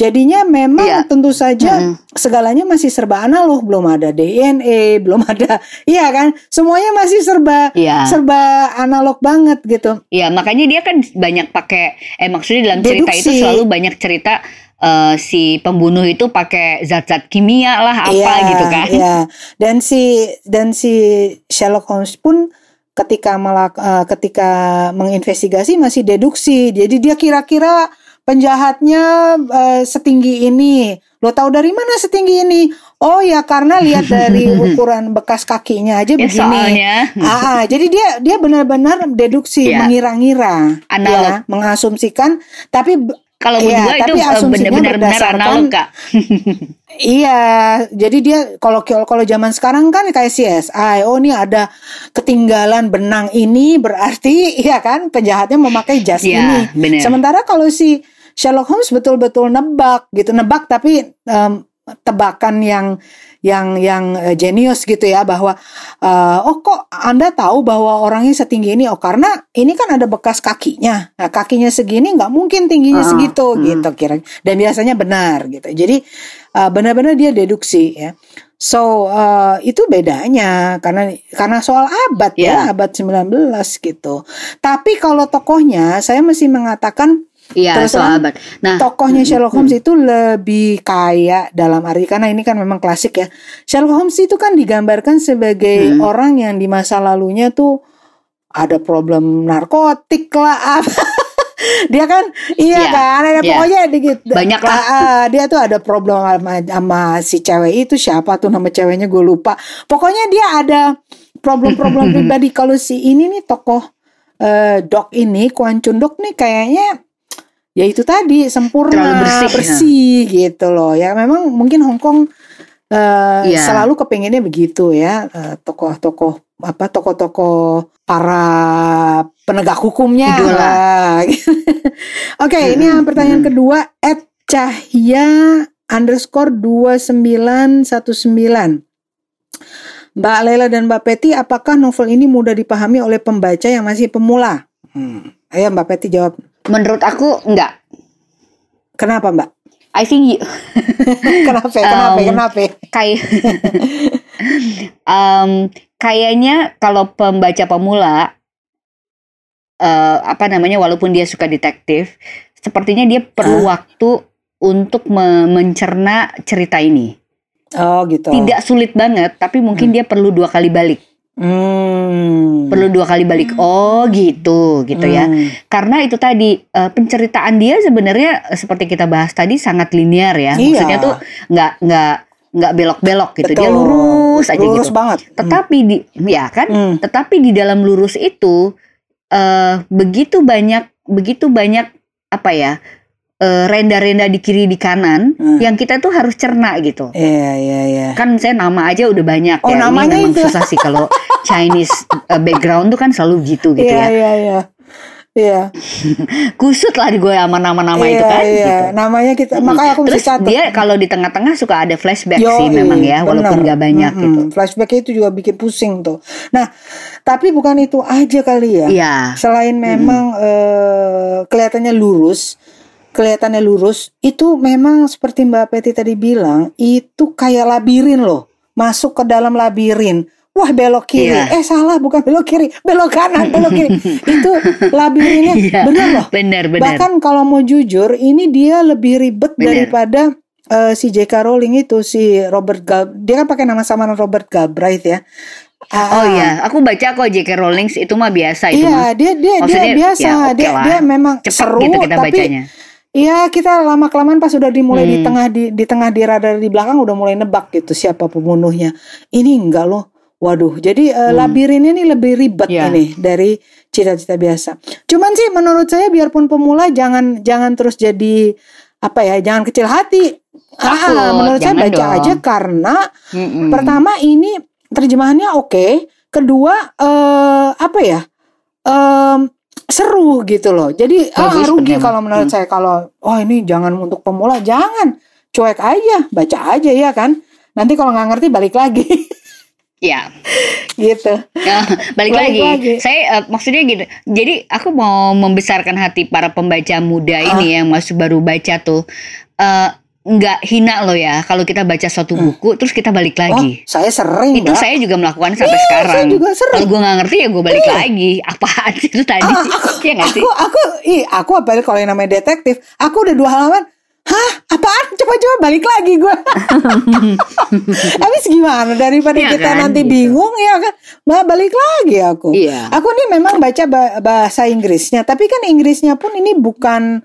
jadinya memang Iya. tentu saja Mm-mm. segalanya masih serba analog belum ada DNA belum ada iya kan semuanya masih serba Iya. serba analog banget gitu Iya, makanya dia kan banyak pakai eh maksudnya dalam cerita itu Deduksi. selalu banyak cerita eh, si pembunuh itu pakai zat-zat kimia lah apa Iya, gitu kan. iya. dan si dan si Sherlock Holmes pun ketika melak, eh, ketika menginvestigasi masih deduksi jadi dia kira-kira penjahatnya eh, setinggi ini. Lo tahu dari mana setinggi ini? Oh ya karena lihat dari ukuran bekas kakinya aja Ya, begini. soalnya. Ah, ah, jadi dia dia benar-benar deduksi, Iya. mengira-ngira, ya, mengasumsikan. Tapi kalau Iya, gua itu tapi asumsinya benar-benar analog kak. iya, jadi dia kalau kalau zaman sekarang kan kayak CSI. Oh, ini ada ketinggalan benang ini berarti ya kan penjahatnya memakai jas Iya, ini. benar. Sementara kalau si Sherlock Holmes betul-betul nebak gitu, nebak tapi em, tebakan yang yang yang eh, jenius gitu ya bahwa eh, oh kok Anda tahu bahwa orangnya setinggi ini oh karena ini kan ada bekas kakinya. Nah, kakinya segini nggak mungkin tingginya Ah, segitu hmm. gitu kira. Dan biasanya benar gitu. Jadi eh, benar-benar dia deduksi ya. So eh, itu bedanya karena karena soal abad ya, Ya. abad 19 gitu. Tapi kalau tokohnya saya mesti mengatakan Iya, Terus soal abad. Nah, tokohnya Sherlock Holmes itu lebih kaya dalam arti karena ini kan memang klasik ya. Sherlock Holmes itu kan digambarkan sebagai Hmm. orang yang di masa lalunya tuh ada problem narkotik lah apa. dia kan iya Iya, kan ada iya. pokoknya dikit Banyak lah. Ah, ah, dia tuh ada problem sama, sama si cewek itu siapa tuh nama ceweknya gue lupa pokoknya dia ada problem-problem pribadi kalau si ini nih tokoh eh, Doc ini Kwan Chun Dok nih kayaknya ya itu tadi sempurna Terlalu bersih, ya. gitu loh ya memang mungkin Hong Kong eh, Iya. selalu kepinginnya begitu ya eh, tokoh-tokoh apa tokoh-tokoh para penegak hukumnya Idola. lah. Oke ini yang pertanyaan kedua Ed Cahya underscore 2919 Mbak Lela dan Mbak Peti, apakah novel ini mudah dipahami oleh pembaca yang masih pemula? Hmm. Ayo Mbak Peti jawab. Menurut aku enggak. Kenapa Mbak? I think you- Kenapa? Kenapa? Um, Kenapa? kayak Em, kayaknya kalau pembaca pemula eh, apa namanya walaupun dia suka detektif sepertinya dia perlu waktu untuk me- mencerna cerita ini Oh gitu. tidak sulit banget tapi mungkin dia perlu dua kali balik Hmm. perlu dua kali balik oh gitu gitu ya Hmm. karena itu tadi eh, penceritaan dia sebenarnya eh, seperti kita bahas tadi sangat linear ya Iya. maksudnya tuh nggak nggak nggak belok-belok gitu dia Betul. lurus aja Lurus gitu banget. tetapi di ya kan Hmm. tetapi di dalam lurus itu eh begitu banyak begitu banyak apa ya eh, renda-renda di kiri di kanan Hmm. yang kita tuh harus cerna gitu Iya iya iya. kan saya nama aja udah banyak Oh, ya namanya ini memang itu. susah sih kalau Chinese eh, background tuh kan selalu gitu gitu Iya ya iya iya. Iya. kusut lah di gue sama nama-nama itu Iya, kan iya. gitu Namanya kita Mm. makanya aku terus catat. dia kalau di tengah-tengah suka ada flashback Yoi, sih memang ya walaupun bener. nggak banyak Mm-mm. gitu Flashback itu juga bikin pusing tuh. Nah, tapi bukan itu aja kali ya. Iya Selain memang eh, kelihatannya lurus, kelihatannya lurus, itu memang seperti Mbak Peti tadi bilang, itu kayak labirin loh. Masuk ke dalam labirin. Wah belok kiri. Iya. Eh salah bukan belok kiri, belok kanan, belok kiri. Itu labirinnya Iya. bener loh. Bener bener. Bahkan kalau mau jujur, ini dia lebih ribet Bener. daripada eh, si J.K. Rowling itu si Robert Gal. Dia kan pakai nama samaran Robert Galbraith ya. Ah, Oh iya, aku baca kok J.K. Rowling itu mah biasa itu Iya, mah. dia dia dia Maksudnya, biasa. ya, oke dia lah. dia memang Cepet seru gitu kita tapi bacanya. Iya kita lama kelamaan pas udah dimulai di Hmm. tengah di di tengah di radar di belakang udah mulai nebak gitu siapa pembunuhnya. Ini enggak loh. Waduh, jadi eh, Hmm. labirin ini lebih ribet Iya. ini dari cita-cita biasa. Cuman sih menurut saya biarpun pemula jangan jangan terus jadi apa ya, jangan kecil hati. Takut, Ah, menurut saya baca dong. aja karena Mm-mm. pertama ini terjemahannya oke, kedua eh apa ya? Em, seru gitu loh. Jadi ah, Bagus rugi pertama. kalau menurut Hmm. saya kalau oh ini jangan untuk pemula, jangan. Cuek aja, baca aja ya kan. Nanti kalau nggak ngerti balik lagi Ya, gitu. Ya, balik, Balik lagi. lagi. Saya eh, maksudnya gitu. Jadi aku mau membesarkan hati para pembaca muda Ah. ini yang masih baru baca tuh. eh nggak hina loh ya kalau kita baca suatu buku terus kita balik Hmm. Oh, lagi. saya sering, itu Mbak. saya juga melakukan sampai Iya, sekarang. saya juga sering. Kalau gue nggak ngerti ya gue balik lagi. Apaan sih itu tadi? Ah, aku, Iya nggak sih? aku, aku, ih, aku apalagi kalau yang namanya detektif, aku udah dua halaman. Hah, apaan? Coba-coba balik lagi gue. Habis gimana daripada Iya kita kan, nanti gitu. bingung ya kan? Bah, balik lagi aku. Iya. Aku nih memang baca ba- bahasa Inggrisnya, tapi kan Inggrisnya pun ini bukan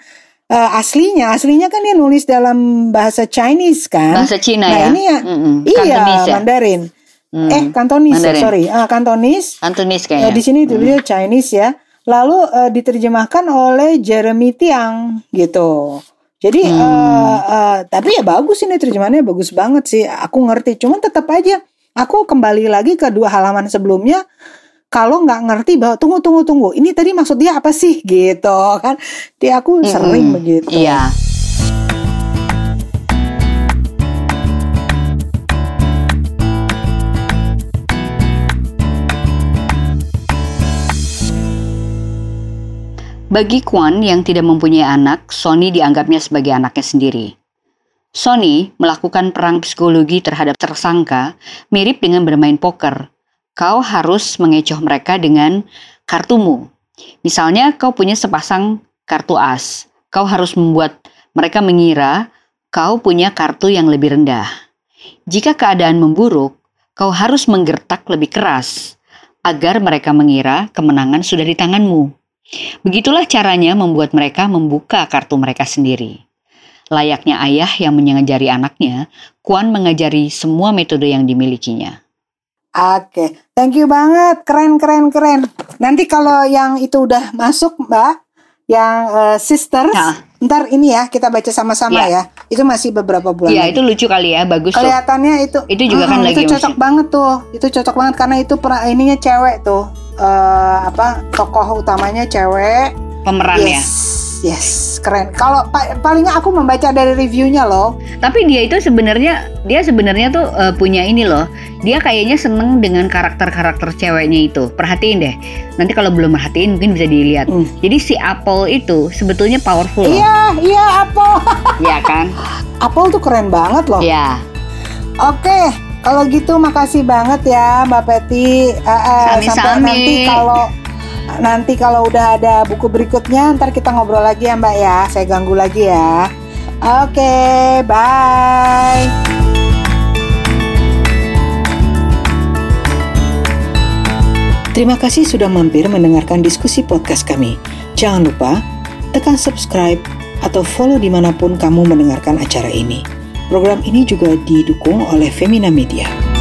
eh, aslinya. Aslinya kan dia nulis dalam bahasa Chinese kan? Bahasa Cina nah, ya? ini ya, Mm-mm. iya, Kantonis ya? Mandarin. Hmm. Eh, Kantonis, ya, Mandarin. sorry, ah, Kantonis. Antonis Eh, kayaknya. di sini tulisnya Chinese ya. Lalu eh, diterjemahkan oleh Jeremy Tiang gitu. Jadi Hmm. eh, eh, tapi ya bagus ini terjemahannya bagus banget sih. Aku ngerti. Cuman tetap aja aku kembali lagi ke dua halaman sebelumnya. Kalau nggak ngerti bahwa tunggu tunggu tunggu. Ini tadi maksud dia apa sih gitu kan? Di aku sering Mm-mm. begitu. Iya. Bagi Kwan yang tidak mempunyai anak, Sony dianggapnya sebagai anaknya sendiri. Sony melakukan perang psikologi terhadap tersangka mirip dengan bermain poker. Kau harus mengecoh mereka dengan kartumu. Misalnya kau punya sepasang kartu as. Kau harus membuat mereka mengira kau punya kartu yang lebih rendah. Jika keadaan memburuk, kau harus menggertak lebih keras agar mereka mengira kemenangan sudah di tanganmu. Begitulah caranya membuat mereka membuka kartu mereka sendiri. Layaknya ayah yang mengajari anaknya, Kuan mengajari semua metode yang dimilikinya. Oke, thank you banget, keren keren keren. Nanti kalau yang itu udah masuk, Mbak, yang eh, sisters, Nah. Ntar ini ya kita baca sama-sama Ya. ya. Itu masih beberapa bulan. Iya, itu lucu kali ya, bagus tuh. Kelihatannya itu. Itu juga kan Mm-mm, lagi Itu cocok masih- banget tuh. Itu cocok banget karena itu pernah ininya cewek tuh. eh apa tokoh utamanya cewek. Pemeran ya. yes, yes, keren. Kalau pa- palingnya aku membaca dari reviewnya loh. Tapi dia itu sebenarnya dia sebenarnya tuh eh, punya ini loh. Dia kayaknya seneng dengan karakter-karakter ceweknya itu. Perhatiin deh. Nanti kalau belum perhatiin mungkin bisa dilihat. Hmm. Jadi si Apple itu sebetulnya powerful. Iya, iya Apple. Iya kan? Apple tuh keren banget loh. Iya. Oke, kalau gitu makasih banget ya Mbak Peti. Eh, eh, sampai nanti kalau nanti kalau udah ada buku berikutnya, ntar kita ngobrol lagi ya Mbak ya. Saya ganggu lagi ya. Oke, bye. Terima kasih sudah mampir mendengarkan diskusi podcast kami. Jangan lupa tekan subscribe atau follow di mana pun kamu mendengarkan acara ini. Program ini juga didukung oleh Femina Media.